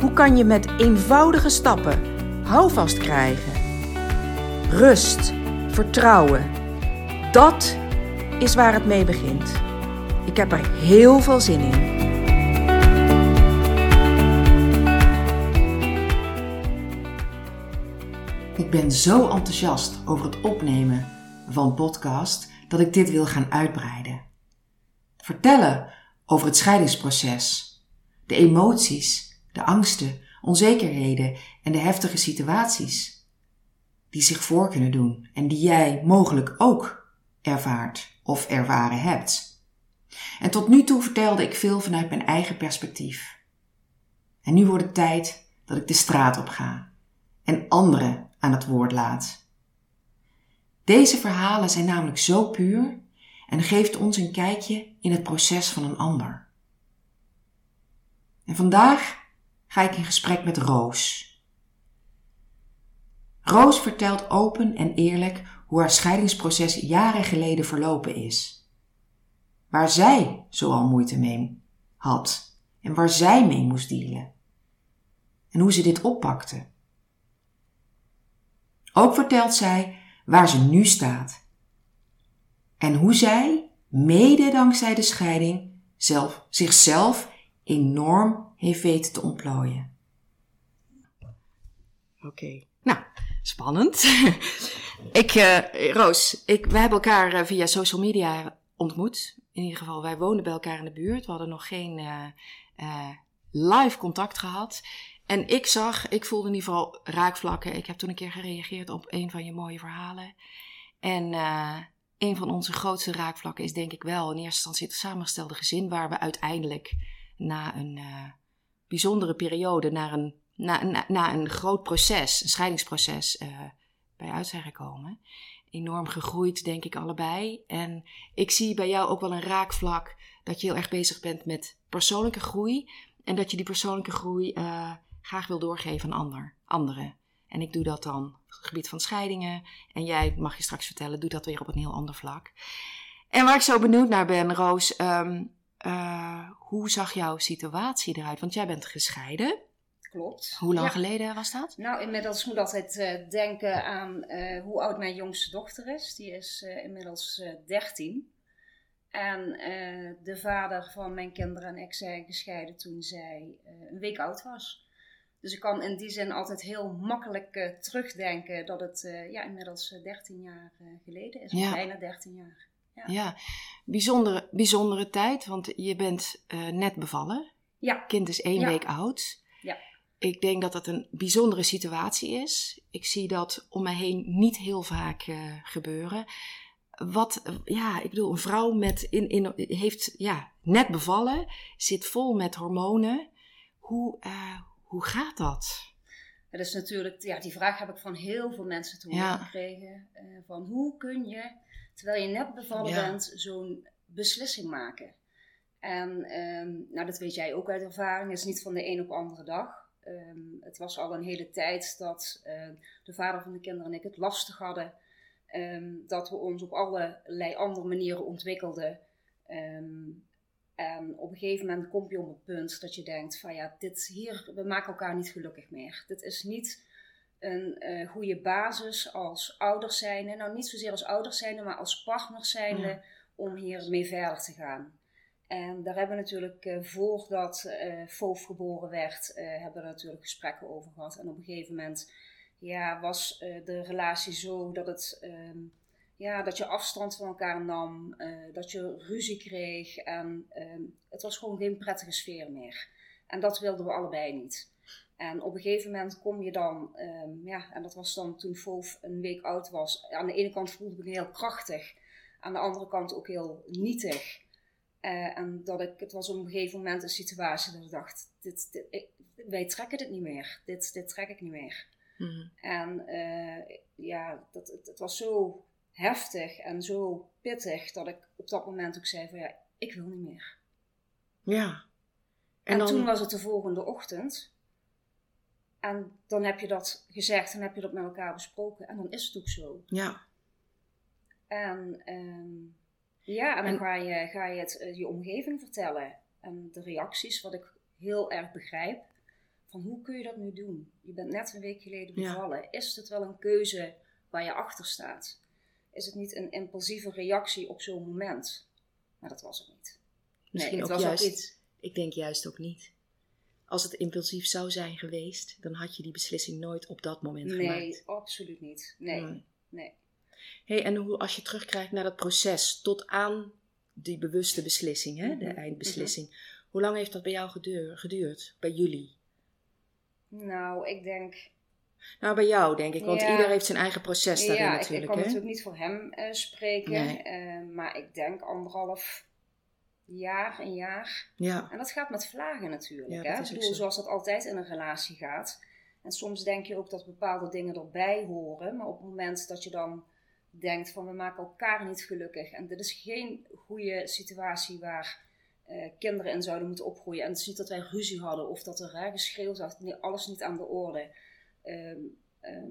Hoe kan je met eenvoudige stappen houvast krijgen? Rust, vertrouwen. Dat is waar het mee begint. Ik heb er heel veel zin in. Ik ben zo enthousiast over het opnemen van podcast dat ik dit wil gaan uitbreiden. Vertellen over het scheidingsproces, de emoties de angsten, onzekerheden en de heftige situaties die zich voor kunnen doen en die jij mogelijk ook ervaart of ervaren hebt. En tot nu toe vertelde ik veel vanuit mijn eigen perspectief. En nu wordt het tijd dat ik de straat op ga en anderen aan het woord laat. Deze verhalen zijn namelijk zo puur en geeft ons een kijkje in het proces van een ander. En vandaag ga ik in gesprek met Roos. Roos vertelt open en eerlijk hoe haar scheidingsproces jaren geleden verlopen is. Waar zij zoal moeite mee had en waar zij mee moest dealen. En hoe ze dit oppakte. Ook vertelt zij waar ze nu staat. En hoe zij, mede dankzij de scheiding, zelf, zichzelf enorm heeft weten te ontplooien. Oké, nou, spannend. ik, uh, Roos, ik, wij hebben elkaar uh, via social media ontmoet. In ieder geval, wij woonden bij elkaar in de buurt. We hadden nog geen uh, live contact gehad. En ik zag, ik voelde in ieder geval raakvlakken. Ik heb toen een keer gereageerd op een van je mooie verhalen. En een van onze grootste raakvlakken is denk ik wel in eerste instantie het samengestelde gezin, waar we uiteindelijk na een bijzondere periode naar een, na, na, na een groot proces, een scheidingsproces, uh, bij uit zijn gekomen. Enorm gegroeid, denk ik, allebei. En ik zie bij jou ook wel een raakvlak dat je heel erg bezig bent met persoonlijke groei. En dat je die persoonlijke groei uh, graag wil doorgeven aan ander, anderen. En ik doe dat dan op het gebied van scheidingen. En jij, mag je straks vertellen, doet dat weer op een heel ander vlak. En waar ik zo benieuwd naar ben, Roos, um, uh, hoe zag jouw situatie eruit? Want jij bent gescheiden. Klopt. Hoe lang geleden was dat? Nou, inmiddels moet altijd uh, denken aan uh, hoe oud mijn jongste dochter is. Die is inmiddels 13. En de vader van mijn kinderen en ik zijn gescheiden toen zij een week oud was. Dus ik kan in die zin altijd heel makkelijk terugdenken dat het ja, inmiddels 13 jaar geleden is. Ja. Bijna 13 jaar. Ja, bijzondere, bijzondere tijd, want je bent uh, net bevallen. Ja. Kind is één week oud. Ja. Ik denk dat dat een bijzondere situatie is. Ik zie dat om me heen niet heel vaak uh, gebeuren. Wat, ja, ik bedoel, een vrouw met in, in, heeft ja, net bevallen, zit vol met hormonen. Hoe, uh, hoe gaat dat? Dat is natuurlijk, ja, die vraag heb ik van heel veel mensen te horen ja. gekregen. van hoe kun je terwijl je net bevallen bent, zo'n beslissing maken. En um, nou, dat weet jij ook uit ervaring, het is niet van de een op de andere dag. Um, het was al een hele tijd dat uh, de vader van de kinderen en ik het lastig hadden. Um, dat we ons op allerlei andere manieren ontwikkelden. en op een gegeven moment kom je op het punt dat je denkt van ja, dit hier, we maken elkaar niet gelukkig meer. Dit is niet een uh, goede basis als ouders zijnde. Nou, niet zozeer als ouders zijnde, maar als partners zijnde ja. om hiermee verder te gaan. En daar hebben we natuurlijk uh, voordat uh, Foof geboren werd, hebben we natuurlijk gesprekken over gehad. En op een gegeven moment ja, was de relatie zo dat, het, um, ja, dat je afstand van elkaar nam, dat je ruzie kreeg. En um, het was gewoon geen prettige sfeer meer. En dat wilden we allebei niet. En op een gegeven moment kom je dan, um, ja, en dat was dan toen Wolf een week oud was. Aan de ene kant voelde ik me heel krachtig, aan de andere kant ook heel nietig. Uh, en dat ik, het was op een gegeven moment een situatie dat ik dacht, dit, dit, ik, wij trekken dit niet meer. Dit, dit trek ik niet meer. Mhm. En eh, ja, dat, het, het was zo heftig en zo pittig dat ik op dat moment ook zei van ja, ik wil niet meer. Ja. En, toen was het de volgende ochtend. En dan heb je dat gezegd en heb je dat met elkaar besproken. En dan is het ook zo. Ja. En ehm, ja, en dan En- ga, je, ga je het eh, je omgeving vertellen. En de reacties, wat ik heel erg begrijp. Van hoe kun je dat nu doen? Je bent net een week geleden Ja. bevallen. Is het wel een keuze waar je achter staat? Is het niet een impulsieve reactie op zo'n moment? Maar dat was het niet. Misschien nee, ook het was juist. ook iets. Ik denk juist ook niet. Als het impulsief zou zijn geweest, dan had je die beslissing nooit op dat moment Nee, gemaakt. absoluut niet. Nee, Nee. nee. Hey, en hoe, als je terugkrijgt naar dat proces tot aan die bewuste beslissing, hè, de Mhm, eindbeslissing. Hoe lang heeft dat bij jou gedeur- geduurd? Bij jullie? Nou, ik denk Nou, bij jou denk ik, want Ja. ieder heeft zijn eigen proces daarin ja, ik, ik natuurlijk. kan hè? natuurlijk niet voor hem eh, spreken. Nee. eh, maar ik denk anderhalf jaar, een jaar. Ja, En dat gaat met vlagen natuurlijk. Ja, hè? Ik bedoel, zoals dat altijd in een relatie gaat. En soms denk je ook dat bepaalde dingen erbij horen. Maar op het moment dat je dan denkt van we maken elkaar niet gelukkig. En dit is geen goede situatie waar eh, kinderen in zouden moeten opgroeien. En het is niet dat wij ruzie hadden of dat er geschreeuwd. Nee, alles niet aan de orde. Ehm, ehm,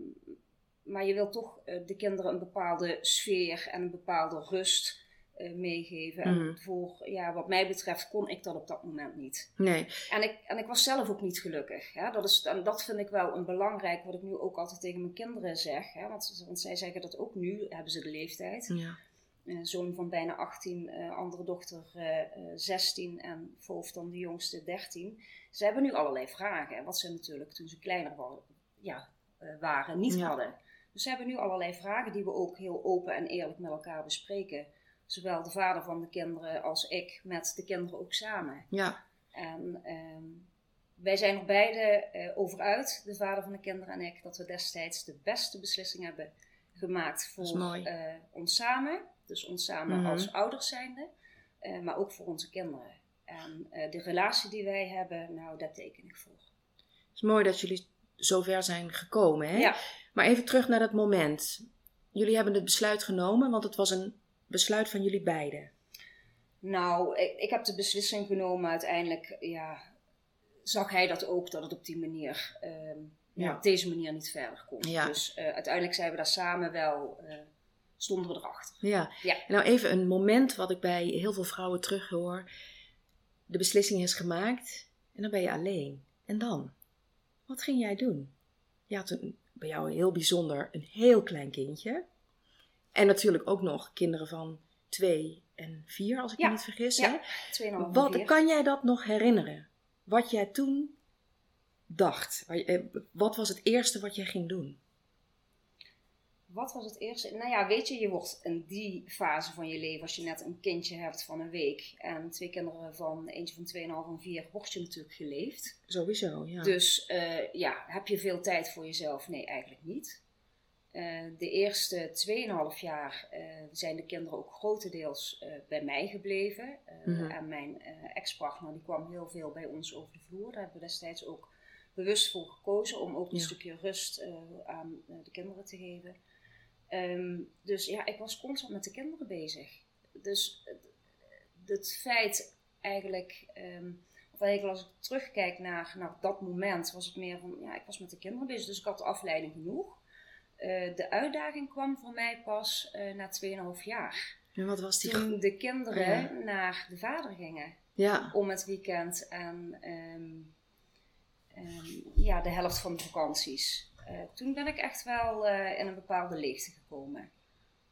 maar je wilt toch eh, de kinderen een bepaalde sfeer en een bepaalde rust eh, meegeven. En voor, ja, wat mij betreft kon ik dat op dat moment niet. nee. En ik, en ik was zelf ook niet gelukkig. Hè? Dat, is, en dat vind ik wel een belangrijk, wat ik nu ook altijd tegen mijn kinderen zeg. Hè? Want, want zij zeggen dat ook nu, hebben ze de leeftijd. Ja. Een zoon van bijna 18, eh, andere dochter eh, eh, 16 en Voof dan de jongste 13. Ze hebben nu allerlei vragen, wat ze natuurlijk toen ze kleiner wa- ja, eh, waren niet Ja. hadden. Dus ze hebben nu allerlei vragen die we ook heel open en eerlijk met elkaar bespreken. Zowel de vader van de kinderen als ik met de kinderen ook samen. ja, En ehm, wij zijn er beide eh, over uit, de vader van de kinderen en ik, dat we destijds de beste beslissing hebben gemaakt voor eh, ons samen. Dus ons samen Mhm. als ouders zijnde, eh, maar ook voor onze kinderen. En de relatie die wij hebben, nou, daar teken ik voor. Het is mooi dat jullie zover zijn gekomen. Hè? Ja. Maar even terug naar dat moment. Jullie hebben het besluit genomen, want het was een besluit van jullie beiden. Nou, ik, ik heb de beslissing genomen uiteindelijk, ja, zag hij dat ook, dat het op die manier, ehm, ja. Op deze manier niet verder kon. Ja. Dus eh, uiteindelijk zijn we daar samen wel, eh, stonden we erachter. Ja. Ja. Nou even een moment wat ik bij heel veel vrouwen terughoor. De beslissing is gemaakt en dan ben je alleen. En dan? Wat ging jij doen? Je had een, bij jou heel bijzonder een heel klein kindje. En natuurlijk ook nog kinderen van twee en vier, als ik Ja. me niet vergis. Ja. Hè? 2,5 Wat vier. kan jij dat nog herinneren? Wat jij toen dacht? Eh, Wat was het eerste wat jij ging doen? Wat was het eerste? Nou ja, weet je, je wordt in die fase van je leven, als je net een kindje hebt van een week en twee kinderen van eentje van 2,5 en 4, word je natuurlijk geleefd. Sowieso, ja. Dus eh, ja, heb je veel tijd voor jezelf? Nee, eigenlijk niet. Eh, de eerste 2,5 jaar eh, zijn de kinderen ook grotendeels eh, bij mij gebleven. Mhm. En mijn ex-partner die kwam heel veel bij ons over de vloer. Daar hebben we destijds ook bewust voor gekozen om ook een Ja. stukje rust aan de kinderen te geven. Ehm, dus ja, ik was constant met de kinderen bezig. Dus het, het feit eigenlijk, ehm, of eigenlijk als ik terugkijk naar, naar dat moment, was het meer van, ja, ik was met de kinderen bezig, dus ik had de afleiding genoeg. Eh, de uitdaging kwam voor mij pas eh, na 2,5 jaar. En wat was die... Toen de kinderen Ja. naar de vader gingen Ja, om het weekend en ehm, ehm, ja, de helft van de vakanties. Eh, toen ben ik echt wel in een bepaalde leegte gekomen.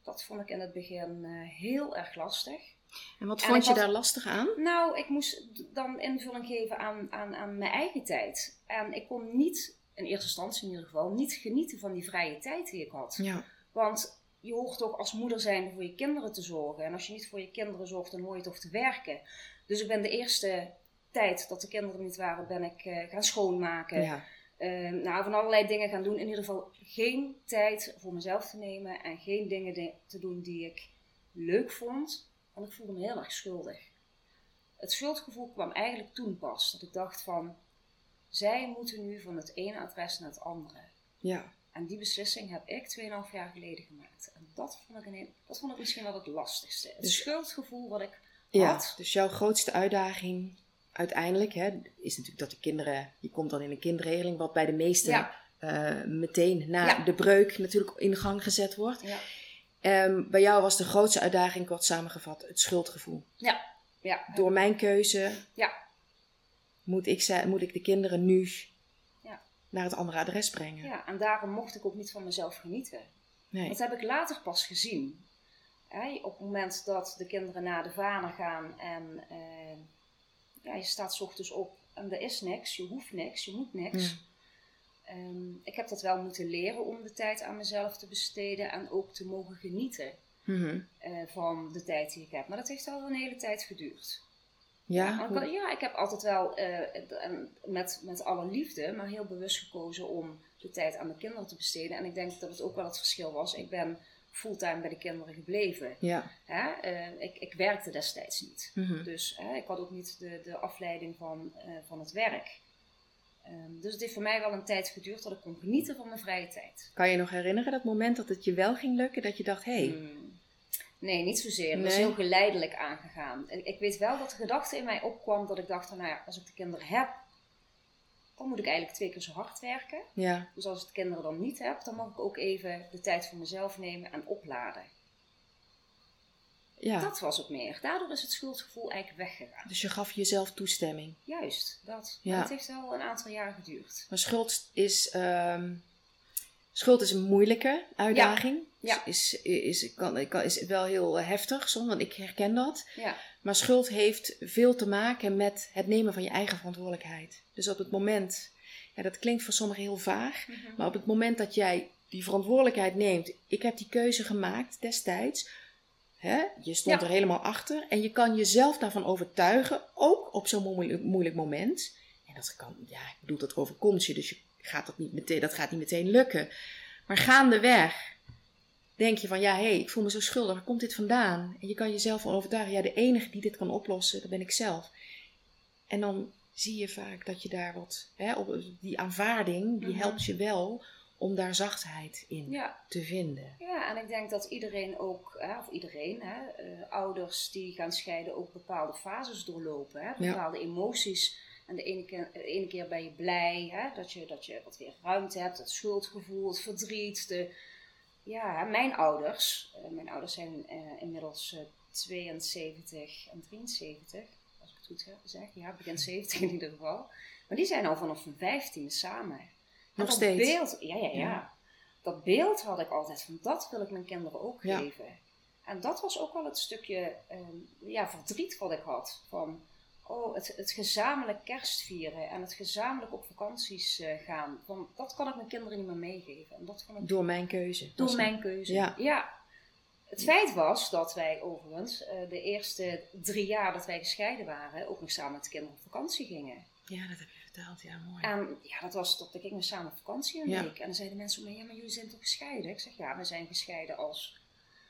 Dat vond ik in het begin heel erg lastig. en wat vond je had- daar lastig aan? Nou, ik moest dan invulling geven aan, aan, aan mijn eigen tijd. En ik kon niet, in eerste instantie in ieder geval, niet genieten van die vrije tijd die ik had. Ja, Want je hoort toch als moeder zijn voor je kinderen te zorgen. En als je niet voor je kinderen zorgt, dan hoor je toch te werken. Dus ik ben de eerste tijd dat de kinderen er niet waren, ben ik eh, gaan schoonmaken. ja. Eh, nou, van allerlei dingen gaan doen. In ieder geval geen tijd voor mezelf te nemen. En geen dingen de- te doen die ik leuk vond. Want ik voelde me heel erg schuldig. Het schuldgevoel kwam eigenlijk toen pas. Dat ik dacht van, zij moeten nu van het ene adres naar het andere. Ja. En die beslissing heb ik 2,5 jaar geleden gemaakt. En dat vond ik, een, dat vond ik misschien wel het lastigste. Het Dus- schuldgevoel wat ik Ja, had. dus jouw grootste uitdaging uiteindelijk hè, is natuurlijk dat de kinderen, je komt dan in een kindregeling, wat bij de meesten Ja. eh, meteen na Ja. de breuk natuurlijk in gang gezet wordt. Ja. Ehm, bij jou was de grootste uitdaging, kort samengevat, het schuldgevoel. Ja. Ja. Door mijn keuze Ja. Moet, ik, ze- moet ik de kinderen nu Ja. naar het andere adres brengen. ja, en daarom mocht ik ook niet van mezelf genieten. Nee. Dat heb ik later pas gezien. Hè, op het moment dat de kinderen naar de vader gaan en eh, ja, je staat 's ochtends op en er is niks, je hoeft niks, je moet niks. Ja. Ehm, ik heb dat wel moeten leren om de tijd aan mezelf te besteden en ook te mogen genieten Mhm. eh, van de tijd die ik heb. Maar dat heeft wel een hele tijd geduurd. Ja, ik, ja, ik heb altijd wel eh, met, met alle liefde, maar heel bewust gekozen om de tijd aan mijn kinderen te besteden. En ik denk dat het ook wel het verschil was. Ik ben fulltime bij de kinderen gebleven. ja. Hè? Eh, ik, ik werkte destijds niet. Mhm. Dus hè, ik had ook niet de, de afleiding van, eh, van het werk. Ehm, dus het heeft voor mij wel een tijd geduurd dat ik kon genieten van mijn vrije tijd. Kan je nog herinneren dat moment dat het je wel ging lukken, dat je dacht, hé, hey, Hmm. Nee, niet zozeer. Het is heel geleidelijk aangegaan. Ik, ik weet wel dat de gedachte in mij opkwam dat ik dacht, nou ja, als ik de kinderen heb, dan moet ik eigenlijk twee keer zo hard werken. ja, Dus als ik de kinderen dan niet heb, dan mag ik ook even de tijd voor mezelf nemen en opladen. ja. Dat was het meer. Daardoor is het schuldgevoel eigenlijk weggegaan. Dus je gaf jezelf toestemming. Juist, dat. Ja. Het heeft wel een aantal jaar geduurd. Maar schuld is, ehm, schuld is een moeilijke uitdaging. Ja. Is, is, kan, kan, is wel heel heftig soms, want ik herken dat. Ja, Maar schuld heeft veel te maken met het nemen van je eigen verantwoordelijkheid. Dus op het moment, ja, dat klinkt voor sommigen heel vaag, maar op het moment dat jij die verantwoordelijkheid neemt, ik heb die keuze gemaakt destijds, hè, je stond Ja. er helemaal achter en je kan jezelf daarvan overtuigen, ook op zo'n moeilijk, moeilijk moment. En dat kan, ja, ik bedoel, dat overkomt je, dus je gaat dat, niet meteen, dat gaat niet meteen lukken. Maar gaandeweg denk je van, ja, hé, hey, ik voel me zo schuldig, waar komt dit vandaan? En je kan jezelf van overtuigen, ja, de enige die dit kan oplossen, dat ben ik zelf. En dan zie je vaak dat je daar wat, hè, op, die aanvaarding, die Mhm. helpt je wel om daar zachtheid in ja. te vinden. Ja, en ik denk dat iedereen ook, hè, of iedereen, hè, eh, ouders die gaan scheiden ook bepaalde fases doorlopen. Hè, bepaalde emoties. En de ene, keer, de ene keer ben je blij hè, dat, je, dat je wat weer ruimte hebt, het schuldgevoel, het verdriet. De, ja, mijn ouders, eh, mijn ouders zijn eh, inmiddels eh, 72 en 73, als ik het goed zeg. Ja, begin 70 in ieder geval. Maar die zijn al vanaf hun 15 samen. En Nog dat steeds. Beeld, ja, ja, ja, Ja. Dat beeld had ik altijd van dat wil ik mijn kinderen ook Ja. geven. En dat was ook wel het stukje ehm, ja, verdriet wat ik had. Van oh, het, het gezamenlijk kerstvieren en het gezamenlijk op vakanties eh, gaan. Van, dat kan ik mijn kinderen niet meer meegeven. En dat vond ik Door mijn keuze. door mijn keuze. Ja. Het feit was dat wij overigens eh, de eerste drie jaar dat wij gescheiden waren, ook nog samen met de kinderen op vakantie gingen. Ja, dat heb je verteld. Ja, mooi. En ja, dat was dat we gingen samen op vakantie een Ja. week. En dan zeiden mensen om me, ja, maar jullie zijn toch gescheiden? Ik zeg, ja, we zijn gescheiden als,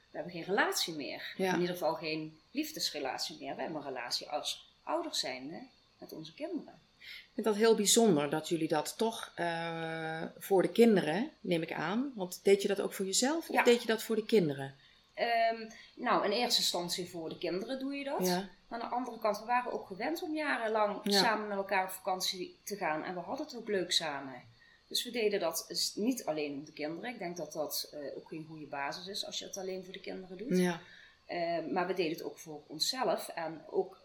we hebben geen relatie meer. Ja. In ieder geval geen liefdesrelatie meer. We hebben een relatie als ouders zijnde met onze kinderen. Ik vind dat heel bijzonder dat jullie dat toch eh, voor de kinderen, neem ik aan. Want deed je dat ook voor jezelf of Ja. deed je dat voor de kinderen? Ehm, nou, in eerste instantie voor de kinderen doe je dat. Ja. Maar aan de andere kant, we waren ook gewend om jarenlang Ja. samen met elkaar op vakantie te gaan. En we hadden het ook leuk samen. Dus we deden dat niet alleen om de kinderen. Ik denk dat dat eh, ook geen goede basis is als je het alleen voor de kinderen doet. Ja. Eh, maar we deden het ook voor onszelf. En ook,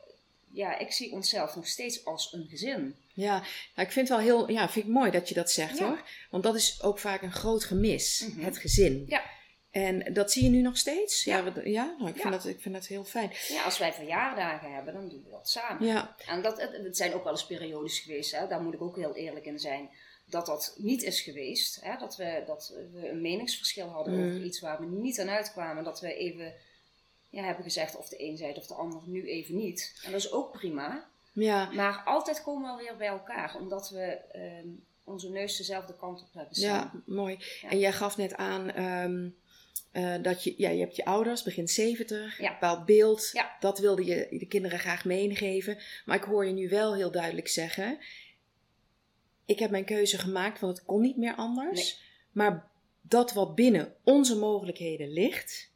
ja, ik zie onszelf nog steeds als een gezin. Ja, nou, ik vind het wel heel, ja, vind ik mooi dat je dat zegt Ja. hoor. Want dat is ook vaak een groot gemis, Mhm. het gezin. Ja. En dat zie je nu nog steeds? Ja. wat- ja? Nou, ik, Ja. Vind dat, ik vind dat heel fijn. Ja, als wij verjaardagen hebben, dan doen we dat samen. Ja, En dat, het, het zijn ook wel eens periodes geweest, hè, daar moet ik ook heel eerlijk in zijn, dat dat niet is geweest. Hè, dat, we, dat we een meningsverschil hadden Mm. over iets waar we niet aan uitkwamen. Dat we even ja, hebben gezegd of de een zei het of de ander nu even niet. En dat is ook prima. ja, Maar altijd komen we weer bij elkaar, omdat we ehm, onze neus dezelfde kant op hebben ja, staan. mooi. Ja. En jij gaf net aan ehm, eh, dat je, ja, je hebt je ouders, begin 70, Ja. een bepaald beeld. Ja. Dat wilde je de kinderen graag meegeven. Maar ik hoor je nu wel heel duidelijk zeggen, ik heb mijn keuze gemaakt, want het kon niet meer anders. Maar dat wat binnen onze mogelijkheden ligt,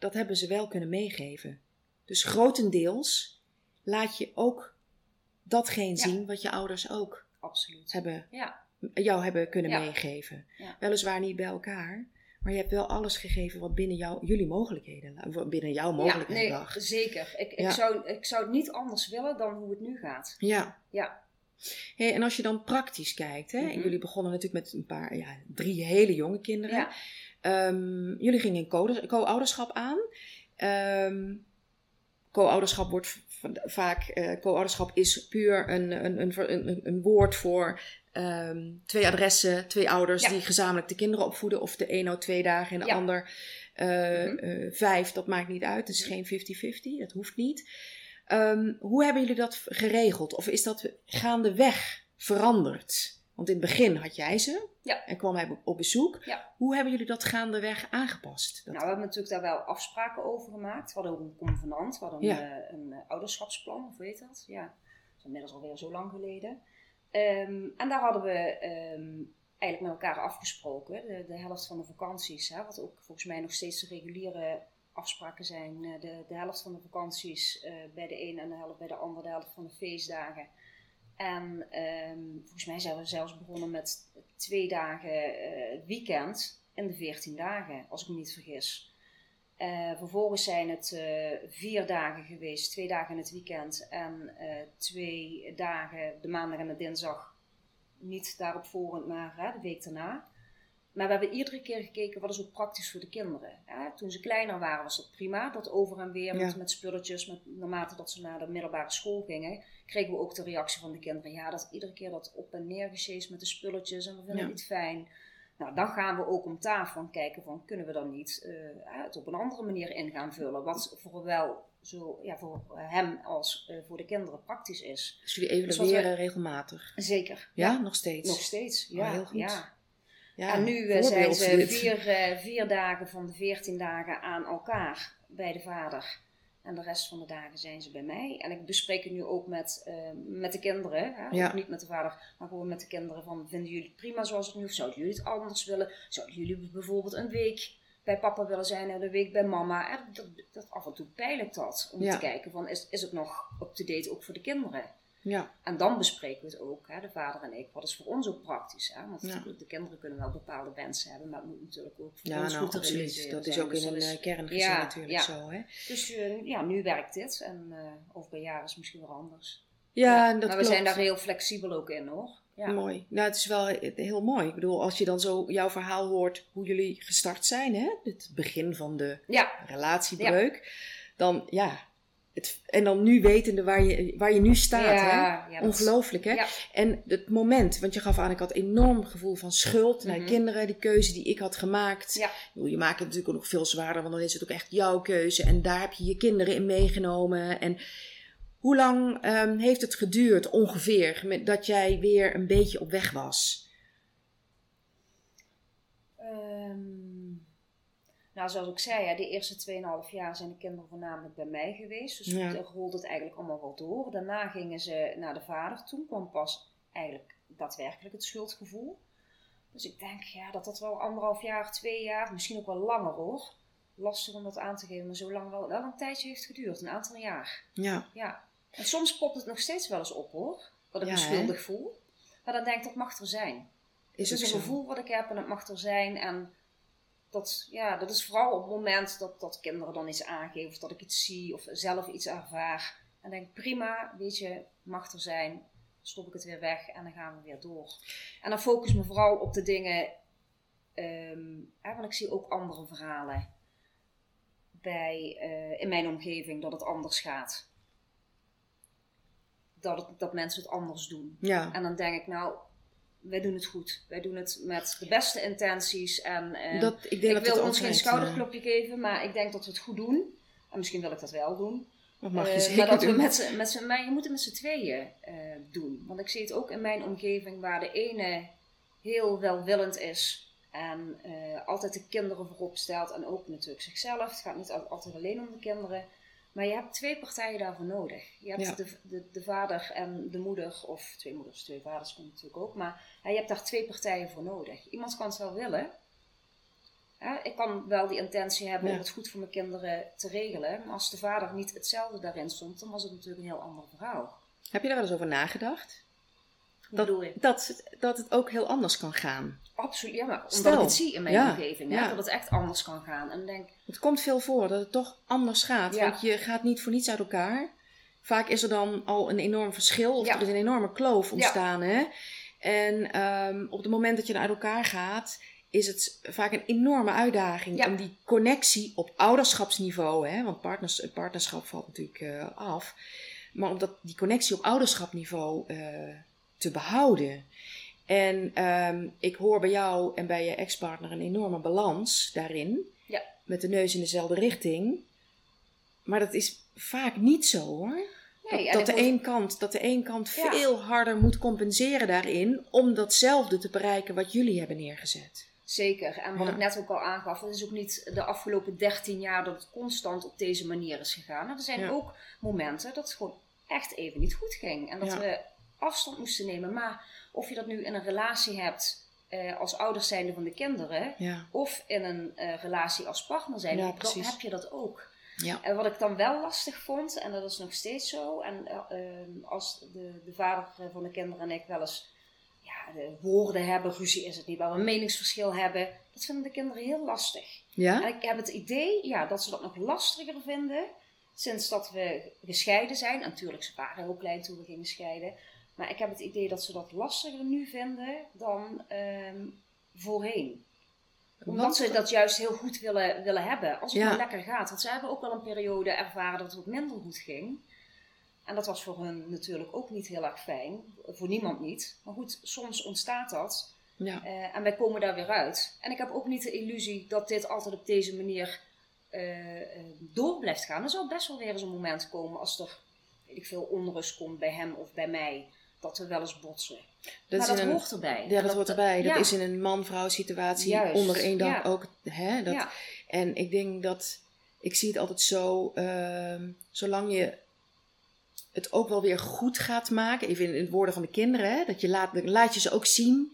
dat hebben ze wel kunnen meegeven. Dus grotendeels laat je ook datgene zien wat je ouders ook Absoluut. hebben, Ja, jou hebben kunnen Ja. meegeven. Weliswaar niet bij elkaar, maar je hebt wel alles gegeven wat binnen jou, jullie mogelijkheden, binnen jouw mogelijkheden ja nee, lag. zeker. Ik, ik, zou, ik zou het niet anders willen dan hoe het nu gaat. Ja. Ja, Hey, en als je dan praktisch kijkt, hè, en Mhm. jullie begonnen natuurlijk met een paar, ja, drie hele jonge kinderen. Ehm, jullie gingen co-ouderschap aan. Ehm, co-ouderschap wordt vaak, eh, co-ouderschap is puur een, een, een, een, woord voor ehm, twee adressen, twee ouders Ja. die gezamenlijk de kinderen opvoeden. Of de een nou twee dagen en de Ja. ander eh, Mhm. eh, vijf, dat maakt niet uit. Het is Mhm. geen 50-50, dat hoeft niet. Hoe hebben jullie dat geregeld? Of is dat gaandeweg veranderd? Want in het begin had jij ze Ja. en kwam hij op bezoek. Ja. Hoe hebben jullie dat gaandeweg aangepast? Dat- Nou, we hebben natuurlijk daar wel afspraken over gemaakt. We hadden ook een convenant, we hadden Ja. een, eh, een eh, ouderschapsplan, of weet dat? Ja, dat is inmiddels alweer zo lang geleden. Ehm, en daar hadden we ehm, eigenlijk met elkaar afgesproken, de, de helft van de vakanties, hè, wat ook volgens mij nog steeds de reguliere afspraken zijn. eh, de, de helft van de vakanties bij de een en de helft bij de ander, de helft van de feestdagen. En ehm, volgens mij zijn we zelfs begonnen met twee dagen eh, weekend in de 14 dagen, als ik me niet vergis. Eh, vervolgens zijn het eh, vier dagen geweest, twee dagen in het weekend en twee dagen, de maandag en de dinsdag, niet daarop volgend, maar de week daarna. Maar we hebben iedere keer gekeken wat is ook praktisch voor de kinderen. Toen ze kleiner waren was dat prima, dat over en weer met, Ja. met spulletjes. Met, naarmate dat ze naar de middelbare school gingen, kregen we ook de reactie van de kinderen. Ja, dat iedere keer dat op en neer met de spulletjes en we vinden Ja. het niet fijn. Nou, dan gaan we ook om tafel en kijken van kunnen we dan niet eh, het op een andere manier in gaan vullen. Wat voor wel zo ja, voor hem als eh, voor de kinderen praktisch is. Dus jullie Dus evalueren regelmatig. Zeker. Ja, nog steeds. Nog steeds. Oh, Ja, heel goed. ja. Ja, en nu eh, zijn ze vier, eh, vier dagen van de veertien dagen aan elkaar bij de vader. En de rest van de dagen zijn ze bij mij. En ik bespreek het nu ook met, eh, met de kinderen. Hè? Ja. Ook niet met de vader, maar gewoon met de kinderen. Van, vinden jullie het prima zoals het nu? Of zouden jullie het anders willen? Zouden jullie bijvoorbeeld een week bij papa willen zijn en een week bij mama? En dat, dat, af en toe peil ik dat. Om Ja. te kijken van, is, is het nog up-to-date ook voor de kinderen? Ja, En dan bespreken we het ook, hè, de vader en ik. Wat is voor ons ook praktisch? Hè? Want Ja. de kinderen kunnen wel bepaalde wensen hebben, maar het moet natuurlijk ook voor ja ons nou goed absoluut. Dat is ook Dus in een is- eh, kerngezin Ja, natuurlijk zo. Hè? Dus eh, ja, nu werkt dit en eh, over een jaar is het misschien wel anders. Ja, dat maar we zijn daar heel flexibel ook in hoor. Ja. Mooi. Nou, het is wel he- heel mooi. Ik bedoel, als je dan zo jouw verhaal hoort hoe jullie gestart zijn, hè? Het begin van de relatiebreuk. Dan ja, het, en dan nu wetende waar je, waar je nu staat, hè? ja, Ongelooflijk, hè? Ja. En het moment, want je gaf aan, ik had enorm gevoel van schuld naar Mhm. kinderen, die keuze die ik had gemaakt. Je maakt het natuurlijk ook nog veel zwaarder, want dan is het ook echt jouw keuze. En daar heb je je kinderen in meegenomen. En hoe lang ehm, heeft het geduurd ongeveer met, dat jij weer een beetje op weg was? Ehm, nou, zoals ik zei, ja, de eerste 2,5 jaar zijn de kinderen voornamelijk bij mij geweest. Dus Ja. het rolde het eigenlijk allemaal wel door. Daarna gingen ze naar de vader. Toen kwam pas eigenlijk daadwerkelijk het schuldgevoel. Dus ik denk ja, dat dat wel anderhalf jaar, twee jaar, misschien ook wel langer hoor. Lastig om dat aan te geven, maar zo lang wel, wel een tijdje heeft geduurd, een aantal jaar. Ja, Ja. En soms popt het nog steeds wel eens op hoor, dat ik Ja, me schuldig voel. Maar dan denk ik, dat mag er zijn. is het is een zo? gevoel wat ik heb en het mag er zijn. En dat, ja, dat is vooral op het moment dat, dat kinderen dan iets aangeven, of dat ik iets zie, of zelf iets ervaar. En denk prima, weet je, mag er zijn. Stop ik het weer weg en dan gaan we weer door. En dan focus me vooral op de dingen, ehm, hè, want ik zie ook andere verhalen bij, eh, in mijn omgeving dat het anders gaat. Dat, het, dat mensen het anders doen. Ja, En dan denk ik, nou, wij doen het goed. Wij doen het met de beste intenties. En dat, ik dat wil ons geen schouderklopje geven, maar ik denk dat we het goed doen. En misschien wil ik dat wel doen. dat mag je zeker maar dat we met met maar je moet het met z'n tweeën eh, doen. Want ik zie het ook in mijn omgeving waar de ene heel welwillend is. En eh, altijd de kinderen voorop stelt. En ook natuurlijk zichzelf. Het gaat niet al- altijd alleen om de kinderen. Maar je hebt twee partijen daarvoor nodig. Je hebt Ja. de, de, de vader en de moeder, of twee moeders, twee vaders komt natuurlijk ook. Maar ja, je hebt daar twee partijen voor nodig. Iemand kan het wel willen. Ja, ik kan wel die intentie hebben Ja. om het goed voor mijn kinderen te regelen. Maar als de vader niet hetzelfde daarin stond, dan was het natuurlijk een heel ander verhaal. Heb je daar wel eens over nagedacht? Dat, bedoel je? dat, dat het ook heel anders kan gaan. Absoluut, ja, maar omdat Stel, ik het zie in mijn ja, omgeving, ja. dat het echt anders kan gaan. En denk Het komt veel voor dat het toch anders gaat. Want je gaat niet voor niets uit elkaar. Vaak is er dan al een enorm verschil. Of er is een enorme kloof ontstaan. Hè? En ehm, op het moment dat je uit elkaar gaat... is het vaak een enorme uitdaging Ja. om die connectie op ouderschapsniveau... Hè, want partners, het partnerschap valt natuurlijk eh, af... maar om dat, die connectie op ouderschapniveau eh, te behouden... En ehm, ik hoor bij jou en bij je ex-partner een enorme balans daarin. Ja. Met de neus in dezelfde richting. Maar dat is vaak niet zo hoor. nee, dat, de een kant, dat de een kant Ja. veel harder moet compenseren daarin. Om datzelfde te bereiken wat jullie hebben neergezet. Zeker. En wat Ja. ik net ook al aangaf, het is ook niet de afgelopen 13 jaar dat het constant op deze manier is gegaan. Er zijn ook momenten dat het gewoon echt even niet goed ging. En dat we afstand moesten nemen. Maar of je dat nu in een relatie hebt eh, als ouders zijnde van de kinderen, Ja, of in een eh, relatie als partner zijnde, Ja, dan heb je dat ook. ja, En wat ik dan wel lastig vond, en dat is nog steeds zo, en eh, ehm, als de, de vader van de kinderen en ik wel eens ja, de woorden hebben, ruzie is het niet, maar we een meningsverschil hebben, dat vinden de kinderen heel lastig. ja, En ik heb het idee ja, dat ze dat nog lastiger vinden sinds dat we gescheiden zijn. En natuurlijk, ze waren heel klein toen we gingen scheiden. Maar ik heb het idee dat ze dat lastiger nu vinden dan ehm, voorheen omdat Want- ze dat juist heel goed willen, willen hebben. Als het Ja. lekker gaat. Want ze hebben ook wel een periode ervaren dat het wat minder goed ging. En dat was voor hun natuurlijk ook niet heel erg fijn. Voor niemand niet. Maar goed, soms ontstaat dat. ja, Eh, en wij komen daar weer uit. En ik heb ook niet de illusie dat dit altijd op deze manier eh, eh, door blijft gaan. Er zal best wel weer eens een moment komen als er weet ik veel, onrust komt bij hem of bij mij. Dat we wel eens botsen. dat maar dat een, hoort erbij. ja, dat hoort erbij. Dat ja. is in een man-vrouw situatie Juist, onder één dak ja. ook. Hè, dat, ja. En ik denk dat, ik zie het altijd zo, ehm, zolang je het ook wel weer goed gaat maken, even in, in het woorden van de kinderen, hè, dat je laat, laat je ze ook zien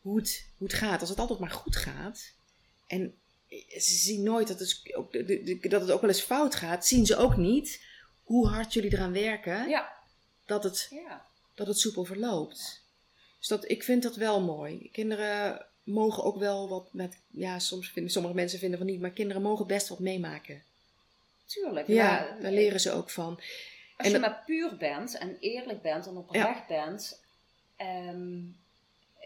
hoe het, hoe het gaat. Als het altijd maar goed gaat, en ze zien nooit dat het, dat het ook wel eens fout gaat, zien ze ook niet hoe hard jullie eraan werken, Ja. dat, het, ja. Dat het soepel verloopt. Dus dat, ik vind dat wel mooi. Kinderen mogen ook wel wat met, ja, soms vinden sommige mensen vinden van niet, maar kinderen mogen best wat meemaken. Tuurlijk. Ja, maar- daar leren ze ook van. Als En je dat- maar puur bent en eerlijk bent en oprecht bent, ehm,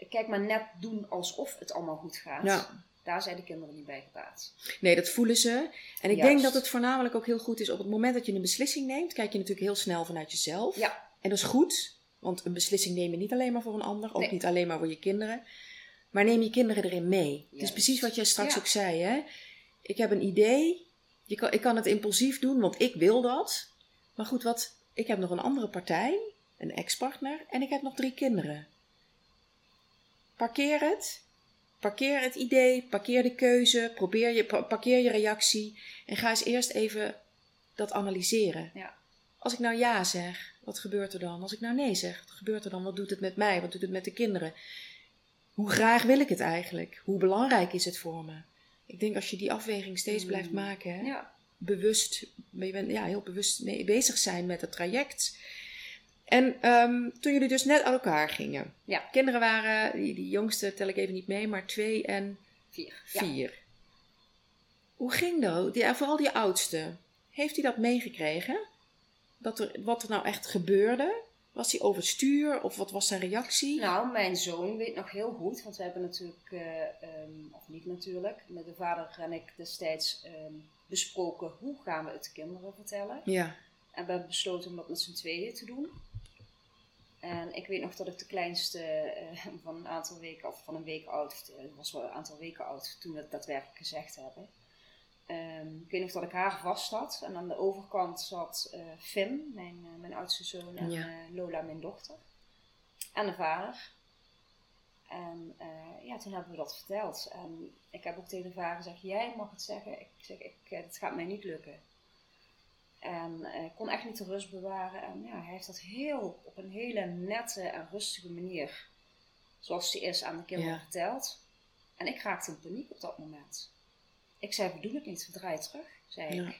kijk maar net doen alsof het allemaal goed gaat. Ja. Daar zijn de kinderen niet bij gebaat. Nee, dat voelen ze. En ik Juist. denk dat het voornamelijk ook heel goed is op het moment dat je een beslissing neemt, kijk je natuurlijk heel snel vanuit jezelf. Ja. En dat is goed, want een beslissing neem je niet alleen maar voor een ander, ook Nee. niet alleen maar voor je kinderen, maar neem je kinderen erin mee. Het is precies wat jij straks Ja. ook zei, hè? Ik heb een idee, je kan, ik kan het impulsief doen, want ik wil dat. Maar goed, wat, ik heb nog een andere partij, een ex-partner, en ik heb nog drie kinderen. Parkeer het. Parkeer het idee, parkeer de keuze, probeer je, pa- parkeer je reactie en ga eens eerst even dat analyseren. Ja. Als ik nou ja zeg, wat gebeurt er dan? Als ik nou nee zeg, wat gebeurt er dan? Wat doet het met mij? Wat doet het met de kinderen? Hoe graag wil ik het eigenlijk? Hoe belangrijk is het voor me? Ik denk als je die afweging steeds blijft Mm. maken, hè, Ja. bewust, je bent ja, heel bewust mee bezig zijn met het traject. En ehm, toen jullie dus net uit elkaar gingen. Ja. Kinderen waren, die, die jongste tel ik even niet mee, maar twee en Vier. Ja. Hoe ging dat? Die, vooral die oudste. Heeft hij dat meegekregen? Dat er, wat er nou echt gebeurde? Was hij overstuur of wat was zijn reactie? Nou, mijn zoon weet nog heel goed, want we hebben natuurlijk, eh, ehm, of niet natuurlijk, met de vader en ik destijds ehm, besproken hoe gaan we het de kinderen vertellen. Ja, En we hebben besloten om dat met z'n tweeën te doen. En ik weet nog dat ik de kleinste eh, van een aantal weken, of van een week oud, eh, was wel een aantal weken oud toen we het daadwerkelijk gezegd hebben. Ehm, ik weet nog dat ik haar vast had. En aan de overkant zat eh, Finn, mijn, eh, mijn oudste zoon, en Ja. eh, Lola, mijn dochter. En de vader. En ja, toen hebben we dat verteld. En ik heb ook tegen de vader gezegd, jij mag het zeggen. Ik zeg, ik, het gaat mij niet lukken. En uh, kon echt niet de rust bewaren. En ja, hij heeft dat heel, op een hele nette en rustige manier, zoals die is, aan de kinderen verteld. En ik raakte in paniek op dat moment. Ik zei, we doen het niet, we draaien terug, zei ik.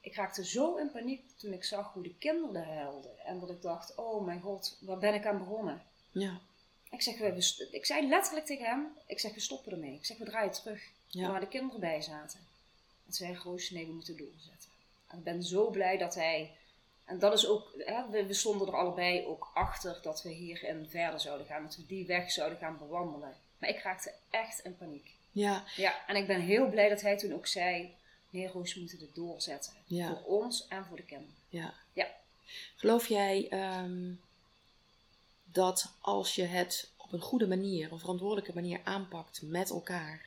Ik raakte zo in paniek toen ik zag hoe de kinderen huilden. En dat ik dacht, oh mijn god, waar ben ik aan begonnen? Ja. Ik, zeg, we, ik zei letterlijk tegen hem, ik zeg, we stoppen ermee. Ik zeg, we draaien terug. Ja. Waar de kinderen bij zaten. En zei Roos, nee, we moeten doorzetten. En ik ben zo blij dat hij... En dat is ook, hè, we, we, stonden er allebei ook achter dat we hierin verder zouden gaan. Dat we die weg zouden gaan bewandelen. Maar ik raakte echt in paniek. Ja. Ja, en ik ben heel blij dat hij toen ook zei... We moeten het doorzetten. Ja. Voor ons en voor de kinderen. Ja. ja. Geloof jij ehm, dat als je het op een goede manier, een verantwoordelijke manier aanpakt met elkaar...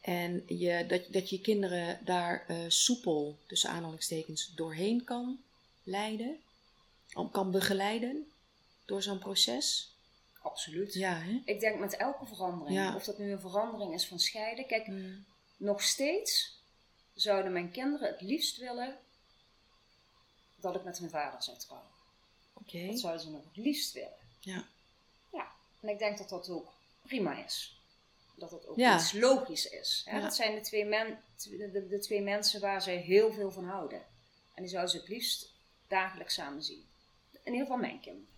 En je, dat, dat je kinderen daar uh, soepel, tussen aanhalingstekens, doorheen kan leiden, kan begeleiden door zo'n proces? Absoluut. Ja, hè? Ik denk met elke verandering, of dat nu een verandering is van scheiden. Kijk, mm. nog steeds zouden mijn kinderen het liefst willen dat ik met mijn vader zou trouwen. Oké. Dat zouden ze nog het liefst willen. Ja. Ja, en ik denk dat dat ook prima is dat het ook iets logisch is. Hè? Dat zijn de twee, men, de, de, twee mensen waar ze heel veel van houden. En die zouden ze het liefst dagelijks samen zien. In ieder geval mijn kinderen.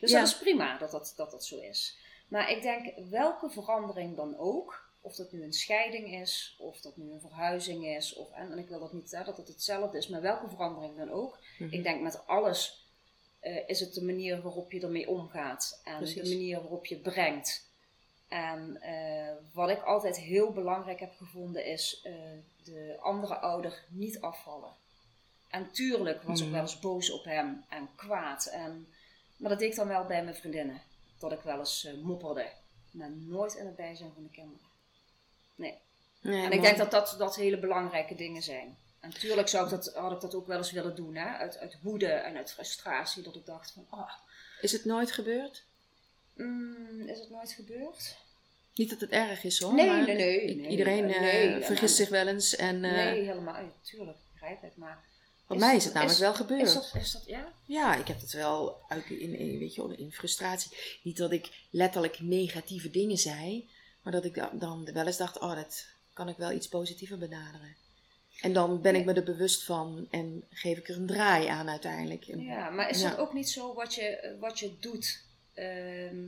Dus dat is prima dat dat, dat dat zo is. Maar ik denk, welke verandering dan ook, of dat nu een scheiding is, of dat nu een verhuizing is, of, en, ik wil dat niet hè, dat het hetzelfde is, maar welke verandering dan ook. Mhm. Ik denk met alles uh, is het de manier waarop je ermee omgaat en de manier waarop je brengt. En uh, wat ik altijd heel belangrijk heb gevonden is uh, de andere ouder niet afvallen. En tuurlijk was ik mm. wel eens boos op hem en kwaad. En, maar dat deed ik dan wel bij mijn vriendinnen. Dat ik wel eens uh, mopperde. Maar nooit in het bijzijn van de kinderen. Nee. nee en ik denk dat, dat dat hele belangrijke dingen zijn. En natuurlijk zou ik dat, had ik dat ook wel eens willen doen. Hè? Uit, uit woede en uit frustratie. Dat ik dacht van... Oh. Is het nooit gebeurd? Mm, is het nooit gebeurd? Niet dat het erg is hoor. Nee, maar nee, nee, nee, Iedereen uh, vergist zich wel eens. En, uh, nee, helemaal. Tuurlijk, ik begrijp het. Maar bij mij is het namelijk wel gebeurd. Is dat, is dat, ja? Ja, ik heb het wel uit, in, in, weet je, in frustratie. Niet dat ik letterlijk negatieve dingen zei. Maar dat ik dan wel eens dacht, oh, dat kan ik wel iets positiever benaderen. En dan ben ik me er bewust van en geef ik er een draai aan uiteindelijk. ja, maar is het ook niet zo wat je, wat je doet? Ehm,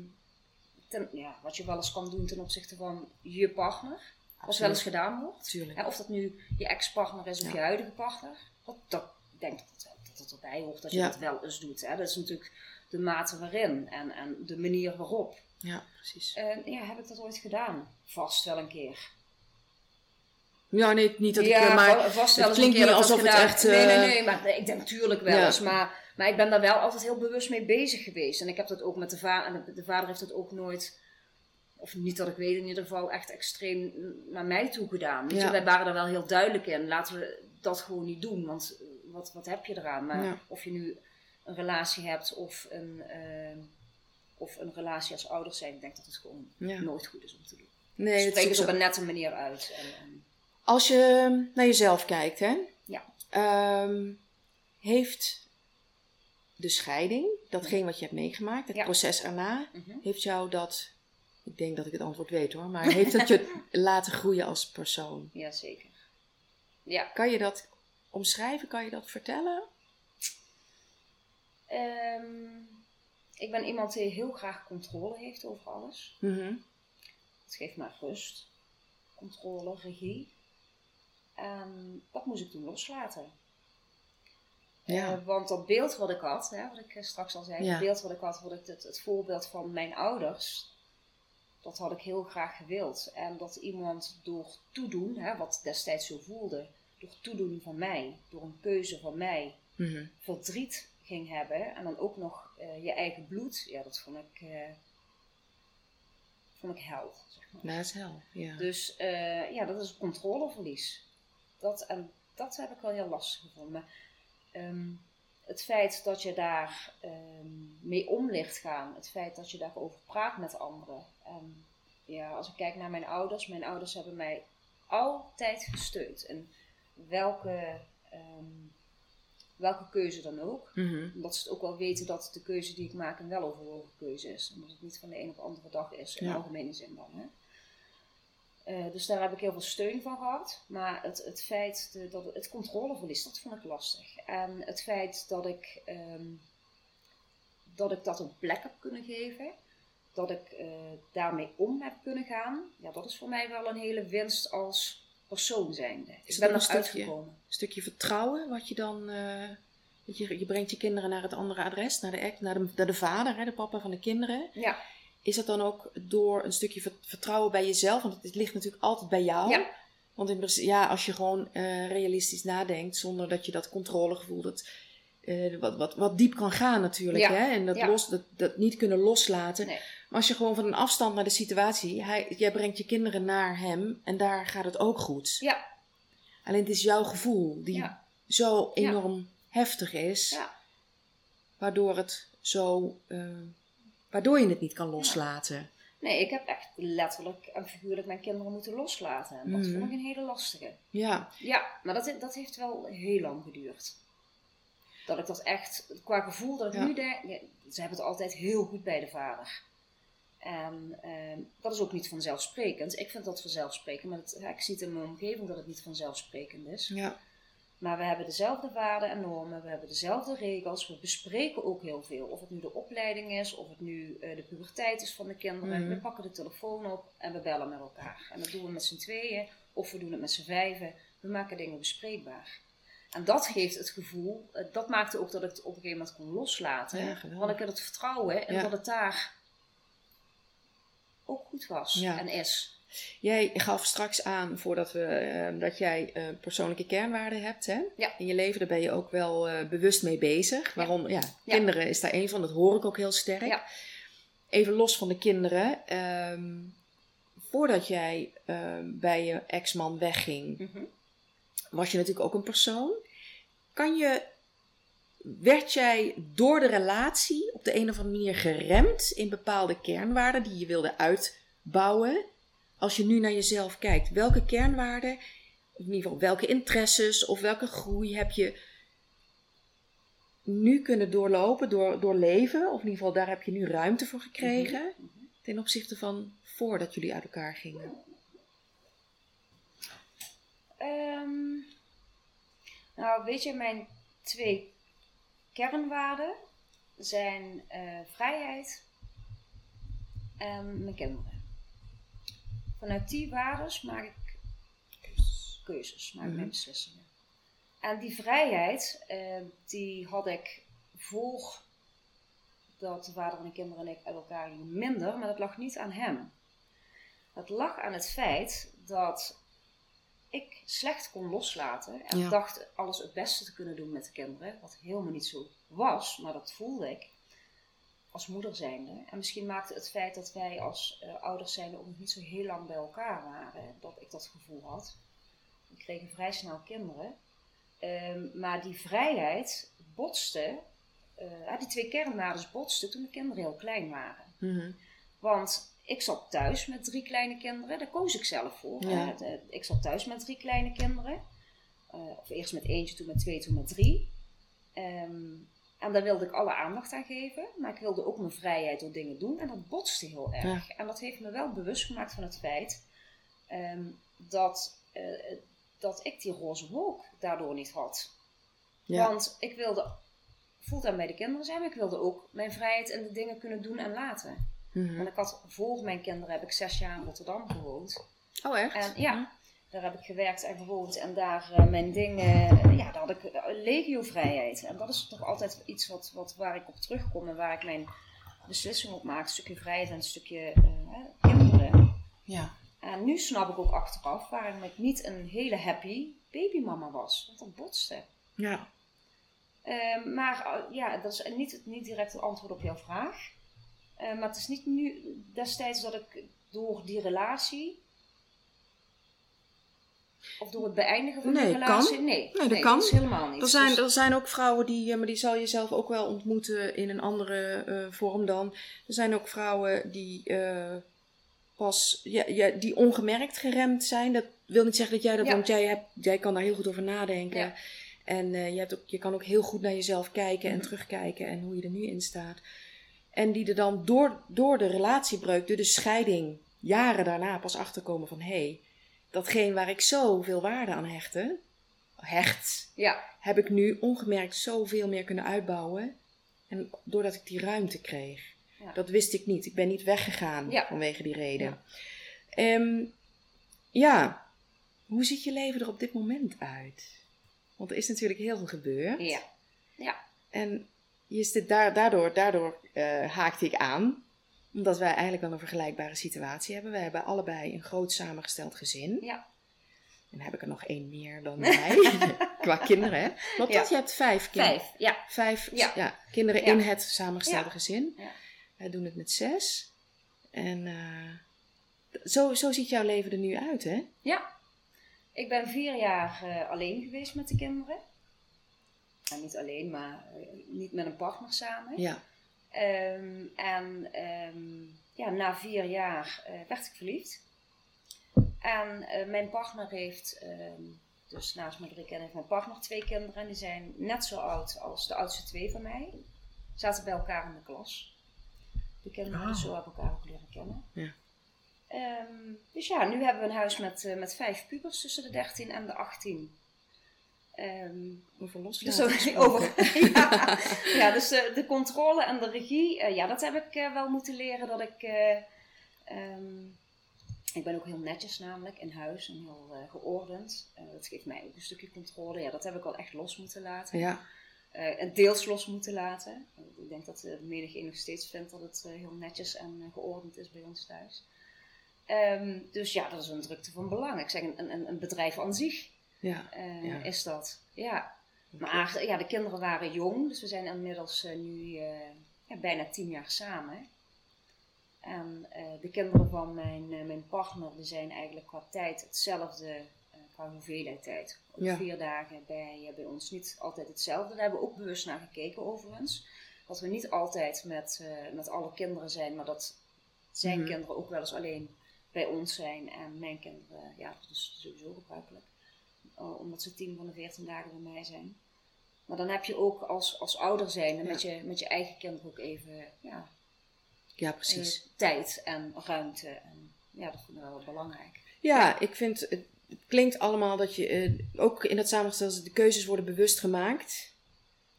ten, ja, wat je wel eens kan doen ten opzichte van je partner. Als wel eens gedaan wordt. Tuurlijk. of dat nu je ex-partner is of je huidige partner. Dat, dat, ik denk dat het, dat het erbij hoort dat je dat wel eens doet. Hè. Dat is natuurlijk de mate waarin en, en de manier waarop. Ja, precies. En ja, heb ik dat ooit gedaan? Vast wel een keer. Ja, nee, niet dat ik... Ja, maar vast wel het klinkt niet alsof het echt... Nee, nee, nee, maar ik denk natuurlijk wel eens. Maar maar ik ben daar wel altijd heel bewust mee bezig geweest. En ik heb dat ook met de vader. En de, vader heeft dat ook nooit. Of niet dat ik weet, in ieder geval echt extreem naar mij toe gedaan. Je, wij waren er wel heel duidelijk in. Laten we dat gewoon niet doen. Want wat, wat heb je eraan? Maar of je nu een relatie hebt of een, uh, of een relatie als ouders zijn, ik denk dat het gewoon nooit goed is om te doen. Nee, Spreek het op een nette manier uit. En, Als je naar jezelf kijkt, hè? Ja. Um, heeft de scheiding, datgene wat je hebt meegemaakt, het proces erna, mhm. heeft jou dat, ik denk dat ik het antwoord weet hoor, maar heeft dat je laten groeien als persoon? Jazeker. Ja. Kan je dat omschrijven? Kan je dat vertellen? Um, ik ben iemand die heel graag controle heeft over alles. Mm Het geeft mij rust, controle, regie. En dat moest ik toen loslaten. Ja. Uh, want dat beeld wat ik had, hè, wat ik eh, straks al zei, het beeld wat ik had, wat ik het, het voorbeeld van mijn ouders, dat had ik heel graag gewild. En dat iemand door toedoen, hè, wat destijds zo voelde, door toedoen van mij, door een keuze van mij, mhm. verdriet ging hebben. En dan ook nog uh, je eigen bloed, ja, dat vond ik, uh, vond ik hel. Zeg maar. Dat is hel, ja. Dus ja, dat is controleverlies. Dat, en dat heb ik wel heel lastig gevonden. Ehm, het feit dat je daar um, mee om ligt gaan, het feit dat je daarover praat met anderen. En ja, als ik kijk naar mijn ouders, mijn ouders hebben mij altijd gesteund. En welke, ehm, welke keuze dan ook. Mhm. Omdat ze het ook wel weten dat de keuze die ik maak een weloverwogen keuze is. Omdat het niet van de een op de andere dag is, in Ja. algemene zin dan. Hè. Eh, dus daar heb ik heel veel steun van gehad. Maar het, het feit, de, dat het controleverlies, dat vond ik lastig. En het feit dat ik, ehm, dat ik dat een plek heb kunnen geven, dat ik eh, daarmee om heb kunnen gaan, ja, dat is voor mij wel een hele winst als persoon zijnde. Is ik ben een eruit stukje? gekomen. Een stukje vertrouwen, wat je dan. eh, je, je brengt je kinderen naar het andere adres, naar de, naar de, naar de vader, hè, de papa van de kinderen. Ja, Is dat dan ook door een stukje ver- vertrouwen bij jezelf? Want het ligt natuurlijk altijd bij jou. Ja. Want in, ja, als je gewoon eh, realistisch nadenkt, zonder dat je dat controlegevoel, dat, eh, wat, wat, wat diep kan gaan natuurlijk. Ja. Hè? En dat, Ja. los, dat, dat niet kunnen loslaten. Nee. Maar als je gewoon van een afstand naar de situatie, hij, jij brengt je kinderen naar hem en daar gaat het ook goed. ja, Alleen het is jouw gevoel die zo enorm heftig is, ja. waardoor het zo, eh, waardoor je het niet kan loslaten. Nee, ik heb echt letterlijk en figuurlijk mijn kinderen moeten loslaten. En dat Mhm. vond ik een hele lastige. Ja, Ja, maar dat, dat heeft wel heel lang geduurd. Dat ik dat echt, qua gevoel, dat ik Ja. nu denk, ja, ze hebben het altijd heel goed bij de vader. En ehm, dat is ook niet vanzelfsprekend. Ik vind dat vanzelfsprekend, maar het, ja, ik zie het in mijn omgeving dat het niet vanzelfsprekend is. ja, Maar we hebben dezelfde waarden en normen, we hebben dezelfde regels, we bespreken ook heel veel. Of het nu de opleiding is, of het nu eh, de puberteit is van de kinderen. Mhm. We pakken de telefoon op en we bellen met elkaar. En dat doen we met z'n tweeën, of we doen het met z'n vijven. We maken dingen bespreekbaar. En dat geeft het gevoel, eh, dat maakte ook dat ik het op een gegeven moment kon loslaten. Ja, want ik had het vertrouwen en Ja. dat het daar ook goed was Ja. en is. Jij gaf straks aan, voordat we, eh, dat jij eh, persoonlijke kernwaarden hebt hè? Ja. in je leven. Daar ben je ook wel eh, bewust mee bezig. Waarom? Ja, Ja. kinderen is daar een van, dat hoor ik ook heel sterk. Ja. Even los van de kinderen. ehm, voordat jij ehm, bij je ex-man wegging, Mhm. was je natuurlijk ook een persoon. Kan je, werd jij door de relatie op de een of andere manier geremd in bepaalde kernwaarden die je wilde uitbouwen? Als je nu naar jezelf kijkt, welke kernwaarden, in ieder geval welke interesses of welke groei heb je nu kunnen doorlopen, door, doorleven? Of in ieder geval daar heb je nu ruimte voor gekregen Mhm. ten opzichte van voordat jullie uit elkaar gingen? Ehm, nou, weet je, mijn twee kernwaarden zijn eh, vrijheid en mijn kinderen. Vanuit die waarden maak ik keuzes, maak ik Mhm. mijn beslissingen. En die vrijheid, eh, die had ik voor dat de vader en de kinderen en ik uit elkaar gingen minder, maar dat lag niet aan hem. Dat lag aan het feit dat ik slecht kon loslaten en Ja. dacht alles het beste te kunnen doen met de kinderen, wat helemaal niet zo was, maar dat voelde ik als moeder zijnde. En misschien maakte het feit dat wij als eh, ouders zijnde ook nog niet zo heel lang bij elkaar waren, dat ik dat gevoel had. We kregen vrij snel kinderen. Ehm, maar die vrijheid botste, eh, ah, die twee kernwaarden botsten toen de kinderen heel klein waren. Mhm. Want ik zat thuis met drie kleine kinderen, daar koos ik zelf voor. Ja. De- Ik zat thuis met drie kleine kinderen. Eh, of eerst met eentje, toen met twee, toen met drie. Ehm, en daar wilde ik alle aandacht aan geven. Maar ik wilde ook mijn vrijheid door dingen doen. En dat botste heel erg. En dat heeft me wel bewust gemaakt van het feit ehm, dat, eh, dat ik die roze wolk daardoor niet had. Ja. Want ik wilde fulltime bij de kinderen zijn, maar ik wilde ook mijn vrijheid en de dingen kunnen doen en laten. Mhm. Want ik had voor mijn kinderen heb ik zes jaar in Rotterdam gewoond. Oh, echt? En ja, daar heb ik gewerkt en gewoond. En daar eh, mijn dingen, ja, daar had ik eh, legio vrijheid. En dat is toch altijd iets wat, wat, waar ik op terugkom en waar ik mijn beslissing op maak. Een stukje vrijheid en een stukje eh, kinderen. Ja. En nu snap ik ook achteraf waarom ik niet een hele happy babymama was. Want dat botste. Ja. Ehm, maar eh, ja, dat is niet, niet direct het antwoord op jouw vraag. Eh, maar het is niet nu destijds dat ik door die relatie. Of door het beëindigen van Nee, die relatie. kan. Nee, Nee, dat kan. is helemaal niet. Er zijn, Dus- er zijn ook vrouwen die, eh, maar die zal je zelf ook wel ontmoeten in een andere eh, vorm dan. Er zijn ook vrouwen die eh, pas, ja, ja, die ongemerkt geremd zijn. Dat wil niet zeggen dat jij dat, Ja. want jij, hebt, jij kan daar heel goed over nadenken. Ja. En je, hebt ook, je kan ook heel goed naar jezelf kijken en terugkijken en hoe je er nu in staat. En die er dan door, door de relatiebreuk, door de scheiding, jaren daarna pas achterkomen van hé, hey, datgene waar ik zoveel waarde aan hechtte, hecht, Ja, heb ik nu ongemerkt zoveel meer kunnen uitbouwen. En doordat ik die ruimte kreeg. Ja. Dat wist ik niet. Ik ben niet weggegaan Ja. vanwege die reden. Ja. Ehm, ja, hoe ziet je leven er op dit moment uit? Want er is natuurlijk heel veel gebeurd. ja, ja, En je zit daar, daardoor, daardoor eh, haakte ik aan. Omdat wij eigenlijk wel een vergelijkbare situatie hebben. Wij hebben allebei een groot samengesteld gezin. ja. En dan heb ik er nog één meer dan mij. Qua kinderen, hè? Want Ja. dat, je hebt vijf kinderen. Vijf, ja. Vijf Ja. ja. kinderen in het samengestelde gezin. Ja. Wij doen het met zes. En eh, zo, zo ziet jouw leven er nu uit, hè? Ja. Ik ben vier jaar eh, alleen geweest met de kinderen. En niet alleen, maar eh, niet met een partner samen. Ja. Ehm, en ehm, ja, na vier jaar eh, werd ik verliefd. En eh, mijn partner heeft, ehm, dus naast mijn drie kinderen, heeft mijn partner twee kinderen. En die zijn net zo oud als de oudste twee van mij. Zaten bij elkaar in de klas. De kinderen, Oh. dus zo hebben elkaar ook leren kennen. Ja. Dus ja, nu hebben we een huis met, eh, met vijf pubers tussen de 13 en de 18. Ehm, Over dus loslaten gesproken. over, ja, ja, dus de, de controle en de regie, eh, ja, dat heb ik eh, wel moeten leren. Dat ik, eh, ehm, ik ben ook heel netjes namelijk in huis en heel eh, geordend. Eh, dat geeft mij ook een stukje controle. Ja, dat heb ik wel echt los moeten laten. Ja, Eh, en deels los moeten laten. Eh, ik denk dat uh, menigeen nog steeds vindt dat het eh, heel netjes en eh, geordend is bij ons thuis. Ehm, dus ja, dat is een drukte van belang. Ik zeg, een, een, een bedrijf aan zich ja. eh, Ja. is dat. Ja. Maar ja, de kinderen waren jong, dus we zijn inmiddels eh, nu eh, ja, bijna tien jaar samen. En de kinderen van mijn, mijn partner die zijn eigenlijk qua tijd hetzelfde, qua hoeveelheid tijd. Ook Ja. vier dagen bij, bij ons niet altijd hetzelfde. Daar hebben we ook bewust naar gekeken overigens. Dat we niet altijd met, met alle kinderen zijn, maar dat zijn Mhm. kinderen ook wel eens alleen bij ons zijn. En mijn kinderen, ja, dat is sowieso gebruikelijk. Uh, omdat ze 10 van de 14 dagen bij mij zijn. Maar dan heb je ook als, als ouder zijn met, je, met je eigen kinderen ook even ja, ja, precies. eh, tijd en ruimte. En, ja, dat vind ik wel belangrijk. Ja, ik vind het, het klinkt allemaal dat je eh, ook in dat samengestelde de keuzes worden bewust gemaakt.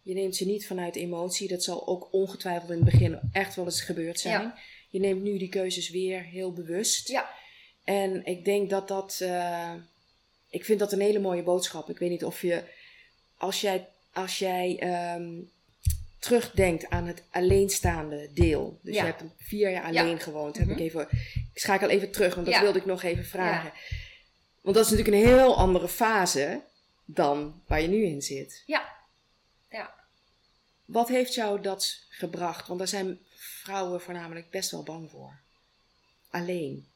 Je neemt ze niet vanuit emotie. Dat zal ook ongetwijfeld in het begin echt wel eens gebeurd zijn. Ja. Je neemt nu die keuzes weer heel bewust. Ja, En ik denk dat dat. eh, ik vind dat een hele mooie boodschap. Ik weet niet of je. Als jij, als jij ehm, terugdenkt aan het alleenstaande deel. Dus Ja. je hebt vier jaar alleen Ja. gewoond. Heb Mhm. ik, even, ik schakel even terug, want dat Ja. wilde ik nog even vragen. Want dat is natuurlijk een heel andere fase dan waar je nu in zit. ja, ja. Wat heeft jou dat gebracht? Want daar zijn vrouwen voornamelijk best wel bang voor. Alleen.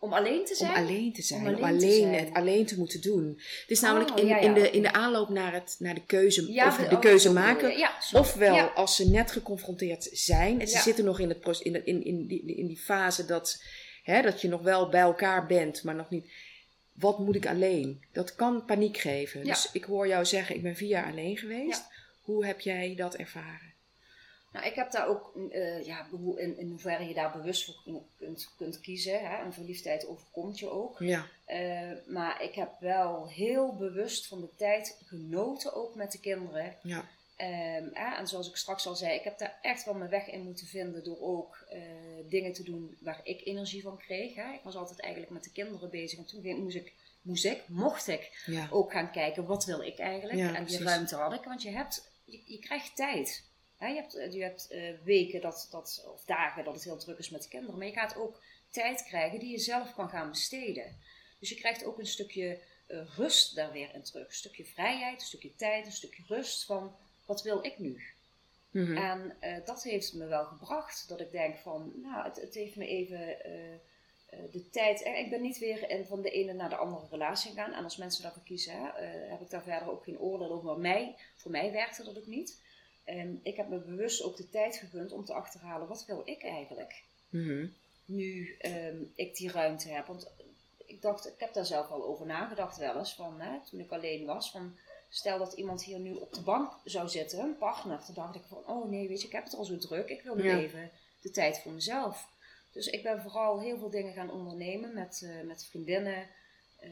Om alleen te zijn? Om alleen te zijn. Om Om alleen alleen, te zijn. het alleen te moeten doen. Het is namelijk Oh, in, ja, ja, in, de, in de aanloop naar, het, naar de keuze, Ja, of de, keuze maken. Ofwel als ze net geconfronteerd zijn. En ze zitten nog in, het, in, in, in, die, in die fase dat, hè, dat je nog wel bij elkaar bent, maar nog niet. Wat moet ik alleen? Dat kan paniek geven. Dus ik hoor jou zeggen, ik ben vier jaar alleen geweest. Hoe heb jij dat ervaren? Nou, ik heb daar ook, eh, ja, hoe- in, in hoeverre je daar bewust voor kun- kunt, kunt kiezen. Hè? Een verliefdheid overkomt je ook. Ja. Eh, maar ik heb wel heel bewust van de tijd genoten, ook met de kinderen. Ja. Ehm, en zoals ik straks al zei, ik heb daar echt wel mijn weg in moeten vinden door ook eh, dingen te doen waar ik energie van kreeg. Hè. Ik was altijd eigenlijk met de kinderen bezig en toen ging- moest ik, moest ik, mocht ik Ja. ook gaan kijken wat wil ik eigenlijk. Ja, en die precies. ruimte had ik, want je, hebt, je, je krijgt tijd. Hè, je hebt, je hebt eh, weken dat, dat, of dagen dat het heel druk is met de kinderen, maar je gaat ook tijd krijgen die je zelf kan gaan besteden. Dus je krijgt ook een stukje eh, rust daar weer in terug. Een stukje vrijheid, een stukje tijd, een stukje rust van wat wil ik nu? Mhm. En eh, dat heeft me wel gebracht. Dat ik denk van, nou, het, het heeft me even eh, eh, de tijd. eh, ik ben niet weer in, van de ene naar de andere relatie gegaan. En als mensen daarvoor kiezen, hè, eh, heb ik daar verder ook geen oordeel over. Maar mij, voor mij werkte dat ook niet. En ik heb me bewust ook de tijd gegund om te achterhalen, wat wil ik eigenlijk? Mhm. Nu ehm, ik die ruimte heb. Want ik dacht, ik heb daar zelf al over nagedacht wel eens. Van, hè, toen ik alleen was. Van, stel dat iemand hier nu op de bank zou zitten, een partner, dan dacht ik van, oh nee, weet je, ik heb het al zo druk, ik wil nu Ja. even de tijd voor mezelf. Dus ik ben vooral heel veel dingen gaan ondernemen met, eh, met vriendinnen, eh,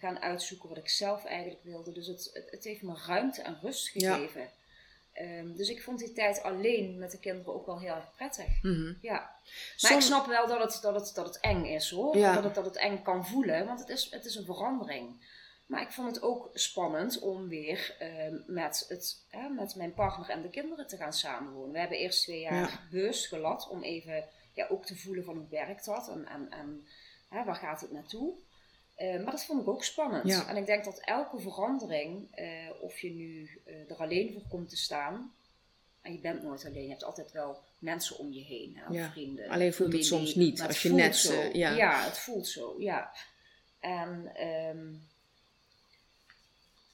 gaan uitzoeken wat ik zelf eigenlijk wilde. Dus het, het, het heeft me ruimte en rust Ja. Ehm, dus ik vond die tijd alleen met de kinderen ook wel heel erg prettig. Mhm. Ja. Maar ik snap wel dat het, dat het, dat het eng is hoor. Ja. Dat, het, dat het eng kan voelen, want het is, het is een verandering. Maar ik vond het ook spannend om weer ehm, met, het, met mijn partner en de kinderen te gaan samenwonen. We hebben eerst twee jaar Ja. gelat om even ja, ook te voelen van hoe werkt dat en, en, en waar gaat het naartoe. Eh, maar dat vond ik ook spannend. Ja. En ik denk dat elke verandering, eh, of je nu eh, er alleen voor komt te staan, en je bent nooit alleen, je hebt altijd wel mensen om je heen, hè, Ja. vrienden. Alleen voelt het soms niet, als je net, zo. ja. het voelt zo, ja. En ehm,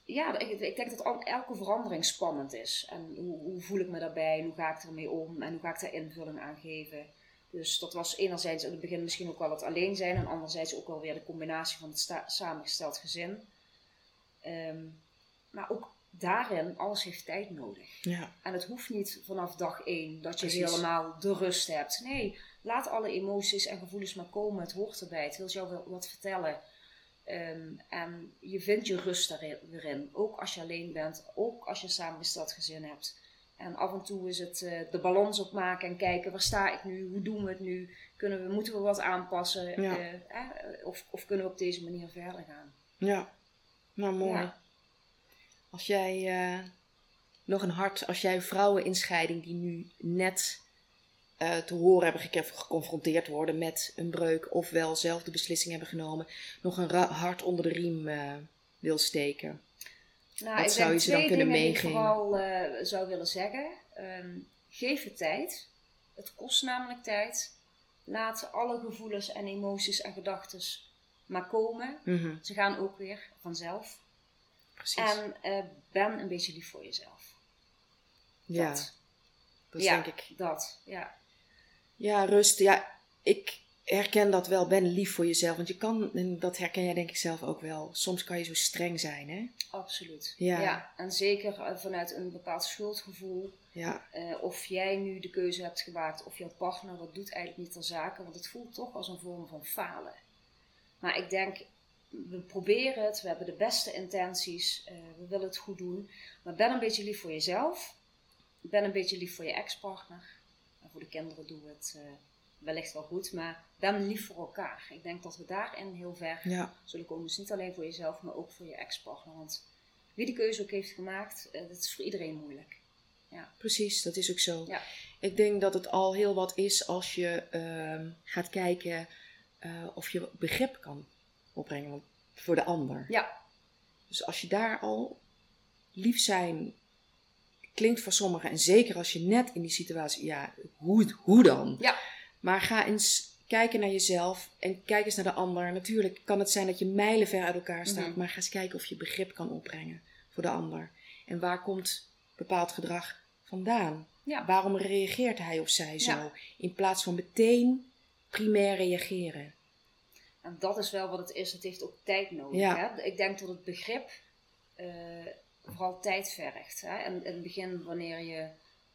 ja, ik, ik denk dat al- elke verandering spannend is. En hoe, hoe voel ik me daarbij en hoe ga ik ermee om en hoe ga ik daar invulling aan geven. Dus dat was enerzijds in het begin misschien ook wel het alleen zijn en anderzijds ook wel weer de combinatie van het samengesteld gezin. Ehm, maar ook daarin, alles heeft tijd nodig. Ja. En het hoeft niet vanaf dag één dat je Precies. helemaal de rust hebt. Nee, laat alle emoties en gevoelens maar komen. Het hoort erbij. Het wil jou wel wat vertellen. Ehm, en je vindt je rust daarin. Ook als je alleen bent. Ook als je een samengesteld gezin hebt. En af en toe is het eh, de balans opmaken en kijken waar sta ik nu? Hoe doen we het nu? Kunnen we, moeten we wat aanpassen? Ja. Eh, eh, of, of kunnen we op deze manier verder gaan? Ja. Nou, mooi. Ja. Als jij eh, nog een hart, als jij vrouwen in scheiding die nu net te horen hebben gekregen, geconfronteerd worden met een breuk, ofwel zelf de beslissing hebben genomen, nog een hart onder de riem wil steken. Nou, Wat ik zou je ze dan kunnen meegeven? Ik vooral eh, zou willen zeggen. Ehm, geef het tijd. Het kost namelijk tijd. Laat alle gevoelens en emoties en gedachten maar komen. Mhm, Ze gaan ook weer vanzelf. Precies. En eh, ben een beetje lief voor jezelf. ja, Dat. dat ja, denk ik. dat. Ja. Ja, rust. Ja, ik herken dat wel. Ben lief voor jezelf. Want je kan, en dat herken jij denk ik zelf ook wel. Soms kan je zo streng zijn, hè? Absoluut. Ja. En zeker eh, vanuit een bepaald schuldgevoel. Ja, Eh, of jij nu de keuze hebt gemaakt of jouw partner, dat doet eigenlijk niet ter zake, want het voelt toch als een vorm van falen. Maar ik denk, we proberen het, we hebben de beste intenties, eh, we willen het goed doen. Maar ben een beetje lief voor jezelf, ben een beetje lief voor je ex-partner. En voor de kinderen doen we het wellicht wel goed, maar ben lief voor elkaar. Ik denk dat we daarin heel ver ja, zullen komen. Dus niet alleen voor jezelf, maar ook voor je ex-partner. Want wie die keuze ook heeft gemaakt, eh, dat is voor iedereen moeilijk. precies. Dat is ook zo. Ja. Ik denk dat het al heel wat is als je ehm, gaat kijken eh, of je begrip kan opbrengen voor de ander. Ja, Dus als je daar al lief zijn klinkt voor sommigen, en zeker als je net in die situatie, ja, hoe, hoe dan? Ja. Maar ga eens kijken naar jezelf en kijk eens naar de ander. Natuurlijk kan het zijn dat je mijlenver uit elkaar staat, Mhm. maar ga eens kijken of je begrip kan opbrengen voor de ander. En waar komt bepaald gedrag vandaan? Ja. Waarom reageert hij of zij zo? Ja. In plaats van meteen primair reageren. En dat is wel wat het is. Het heeft ook tijd nodig. Ja. Hè? Ik denk dat het begrip eh, vooral tijd vergt. Hè? En in het begin, wanneer je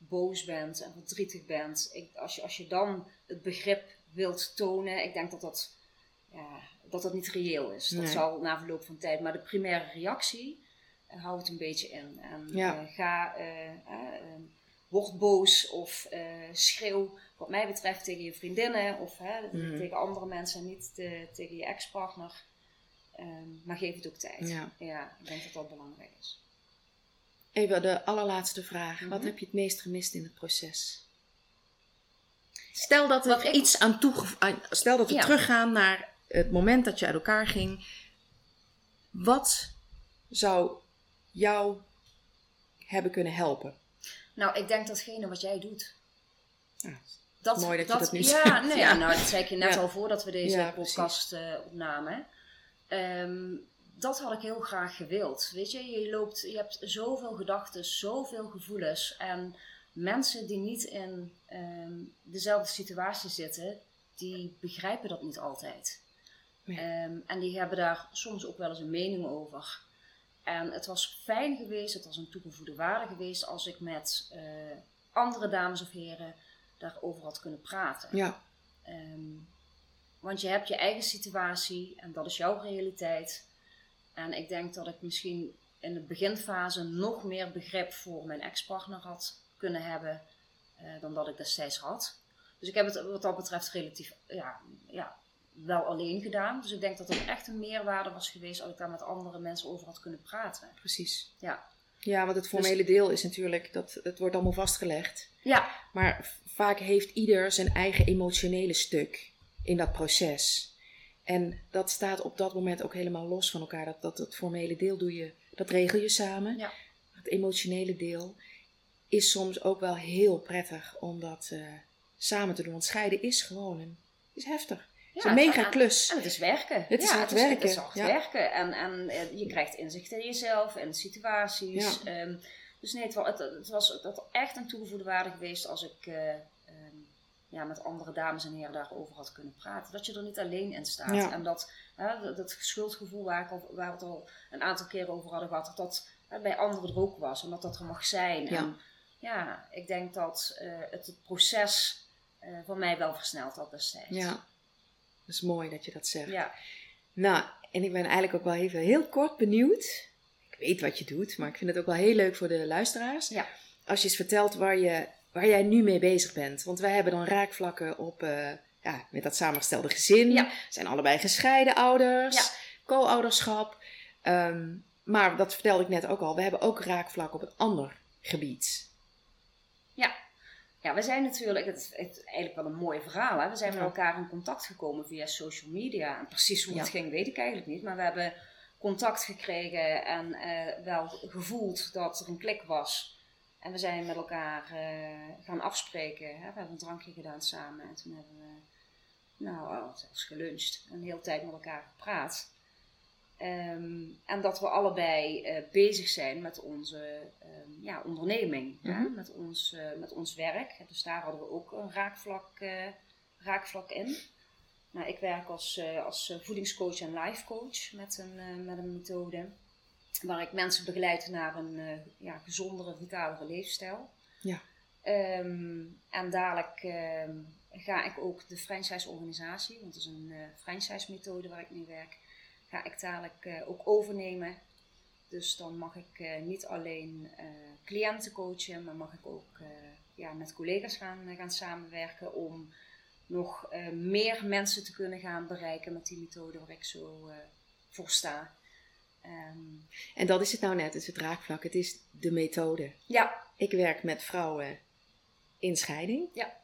boos bent en verdrietig bent, ik, als, je, als je dan het begrip wilt tonen, ik denk dat dat, ja, dat, dat niet reëel is. Dat zal na verloop van tijd. Maar de primaire reactie, eh, hou het een beetje in. En Ja. eh, ga, eh, eh, eh, word boos of schreeuw, wat mij betreft, tegen je vriendinnen of Mhm. tegen andere mensen, niet te- tegen je ex-partner. Ehm, maar geef het ook tijd. Ja. ja, ik denk dat dat belangrijk is. Even de allerlaatste vraag. Wat Mhm. heb je het meest gemist in het proces? Stel dat we er ik- iets aan toegevoegd... Stel dat we Ja. teruggaan naar het moment dat je uit elkaar ging. Wat zou jou hebben kunnen helpen? Nou, ik denk datgene wat jij doet. Ja, Dat, Mooi dat je dat nu ja. Nee, Ja. nou, dat zei ik je net al voordat we deze podcast eh, opnamen. Ehm, dat had ik heel graag gewild. Weet je, je, loopt, je hebt zoveel gedachten, zoveel gevoelens. En mensen die niet in ehm, dezelfde situatie zitten, die begrijpen dat niet altijd. Nee. Ehm, en die hebben daar soms ook wel eens een mening over. En het was fijn geweest, het was een toegevoegde waarde geweest als ik met eh, andere dames of heren daarover had kunnen praten. Ja. Ehm, want je hebt je eigen situatie en dat is jouw realiteit. En ik denk dat ik misschien in de beginfase nog meer begrip voor mijn ex-partner had kunnen hebben eh, dan dat ik destijds had. Dus ik heb het wat dat betreft relatief ja, ja, wel alleen gedaan. Dus ik denk dat het echt een meerwaarde was geweest als ik daar met andere mensen over had kunnen praten. Precies. Ja. Ja, want het formele deel is natuurlijk, dat het wordt allemaal vastgelegd. Ja, Maar vaak heeft ieder zijn eigen emotionele stuk in dat proces. En dat staat op dat moment ook helemaal los van elkaar. Dat, dat het formele deel doe je, dat regel je samen. Ja. Het emotionele deel is soms ook wel heel prettig om dat eh, samen te doen. Want scheiden is gewoon een, is heftig. Het is een mega klus. En het is werken. Het is ja, hard het werken, Het is hard ja. werken. En, en eh, je krijgt inzicht in jezelf en situaties. Ja. Ehm, dus nee, het, wa- het, het was het had echt een toegevoegde waarde geweest als ik eh, ja, met andere dames en heren daarover had kunnen praten. Dat je er niet alleen in staat. Ja. En dat, hè, dat, schuldgevoel waar, ik al, waar we het al een aantal keren over hadden gehad, dat dat hè, bij anderen er ook was. En dat er mag zijn. Ja. En ja, ik denk dat eh, het het proces eh van mij wel versneld had destijds. Ja, dat is mooi dat je dat zegt. Ja. Nou, en ik ben eigenlijk ook wel even heel kort benieuwd. Ik weet wat je doet, maar ik vind het ook wel heel leuk voor de luisteraars. Ja. Als je eens vertelt waar, je, waar jij nu mee bezig bent. Want wij hebben dan raakvlakken op, eh, ja, met dat samengestelde gezin. Ja. Zijn allebei gescheiden ouders. Ja. Co-ouderschap. Ehm, maar dat vertelde ik net ook al. We hebben ook raakvlakken op een ander gebied. Ja, we zijn natuurlijk, het is, het is eigenlijk wel een mooi verhaal. Hè? We zijn Ja. met elkaar in contact gekomen via social media. En precies hoe het Ja. ging, weet ik eigenlijk niet. Maar we hebben contact gekregen en eh, wel gevoeld dat er een klik was. En we zijn met elkaar eh, gaan afspreken. Hè? We hebben een drankje gedaan samen. En toen hebben we, nou, oh, zelfs geluncht. Een hele tijd met elkaar gepraat. Ehm, en dat we allebei eh, bezig zijn met onze ehm, ja, onderneming, hè? Mhm. Met, ons, eh, met ons werk. Dus daar hadden we ook een raakvlak, raakvlak in. Nou, ik werk als, als voedingscoach en lifecoach met een, met een methode waar ik mensen begeleid naar een eh, ja, gezondere, vitalere leefstijl. Ja. Ehm, en dadelijk ehm, ga ik ook de franchise-organisatie, want het is een eh, franchise-methode waar ik mee werk, ga ik dadelijk eh, ook overnemen. Dus dan mag ik niet alleen cliënten coachen, maar mag ik ook ja, met collega's gaan, gaan samenwerken om nog meer mensen te kunnen gaan bereiken met die methode waar ik zo voor sta. Ehm, En dat is het nou net, het is het raakvlak. Het is de methode. ja, Ik werk met vrouwen in scheiding. Ja.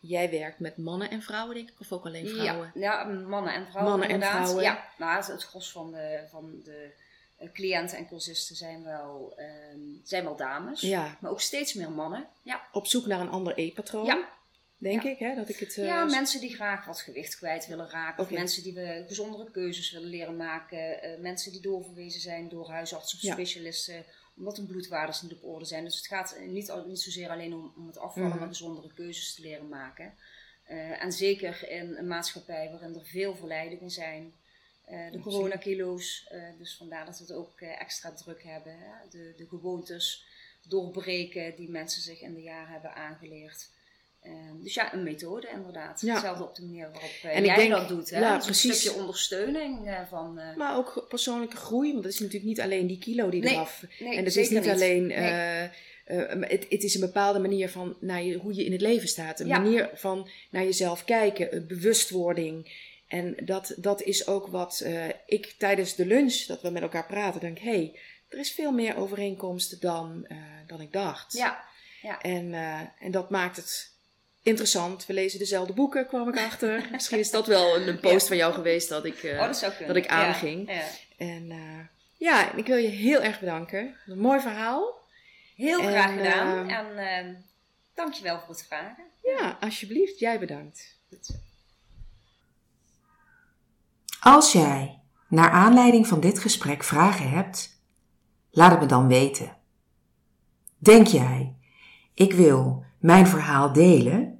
Jij werkt met mannen en vrouwen, denk ik, of ook alleen vrouwen? Ja, ja, mannen en vrouwen. Mannen en inderdaad. vrouwen. Ja, nou, het, het gros van de, van de eh, cliënten en cursisten zijn wel, ehm, zijn wel dames. Ja, Maar ook steeds meer mannen. Ja, op zoek naar een ander eetpatroon, Ja. Denk Ja. ik, hè? Dat ik het... eh, ja mensen die graag wat gewicht kwijt willen raken. Of mensen die we gezondere keuzes willen leren maken. eh, mensen die doorverwezen zijn door huisartsen of Ja. specialisten. Omdat hun bloedwaardes niet op orde zijn. Dus het gaat eh, niet, al- niet zozeer alleen om, om het afvallen, Mhm. maar gezondere keuzes te leren maken. Eh, en zeker in een maatschappij waarin er veel verleidingen zijn. Eh, de coronakilo's, eh, dus vandaar dat we het ook eh, extra druk hebben. Hè? De, de gewoontes doorbreken die mensen zich in de jaren hebben aangeleerd. Eh, dus ja, een methode inderdaad. Ja. Hetzelfde op de manier waarop eh, En jij denk- dat doet. Hè? ja, Dus precies. Een stukje ondersteuning eh, van... eh, Maar ook persoonlijke groei, want het is natuurlijk niet alleen die kilo die Nee, eraf... nee, en het is niet, alleen... Nee. het, het is een bepaalde manier van naar je, hoe je in het leven staat. Een Ja. manier van naar jezelf kijken, een bewustwording. En dat, dat is ook wat ik tijdens de lunch, dat we met elkaar praten, denk hé, hey, er is veel meer overeenkomsten dan, dan ik dacht. ja, En, eh, en dat maakt het interessant. We lezen dezelfde boeken, kwam ik achter. Misschien is dat wel een, een post van jou geweest dat ik, eh, oh, dat ik aanging. ja. En eh, ja, ik wil je heel erg bedanken. Een mooi verhaal. Heel En, graag gedaan. ehm, en eh, dankjewel voor het vragen. Ja, alsjeblieft. Jij bedankt. Als jij, naar aanleiding van dit gesprek, vragen hebt, laat het me dan weten. Denk jij, ik wil mijn verhaal delen,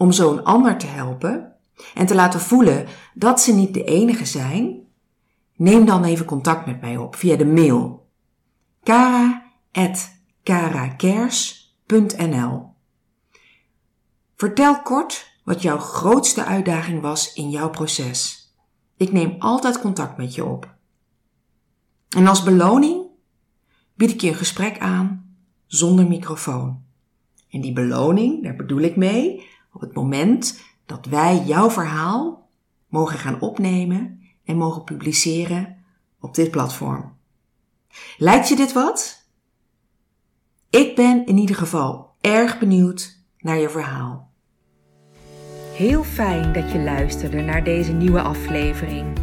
om zo een ander te helpen en te laten voelen dat ze niet de enige zijn? Neem dan even contact met mij op via de mail kara.karakers.nl Vertel kort wat jouw grootste uitdaging was in jouw proces. Ik neem altijd contact met je op. En als beloning bied ik je een gesprek aan zonder microfoon. En die beloning, daar bedoel ik mee, op het moment dat wij jouw verhaal mogen gaan opnemen en mogen publiceren op dit platform. Lijkt je dit wat? Ik ben in ieder geval erg benieuwd naar je verhaal. Heel fijn dat je luisterde naar deze nieuwe aflevering.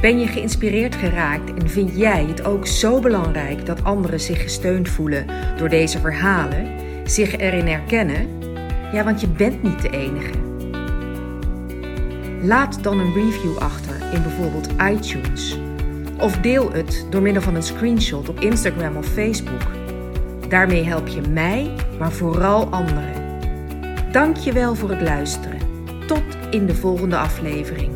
Ben je geïnspireerd geraakt en vind jij het ook zo belangrijk dat anderen zich gesteund voelen door deze verhalen, zich erin herkennen? Ja, want je bent niet de enige. Laat dan een review achter in bijvoorbeeld iTunes. Of deel het door middel van een screenshot op Instagram of Facebook. Daarmee help je mij, maar vooral anderen. Dank je wel voor het luisteren. Tot in de volgende aflevering.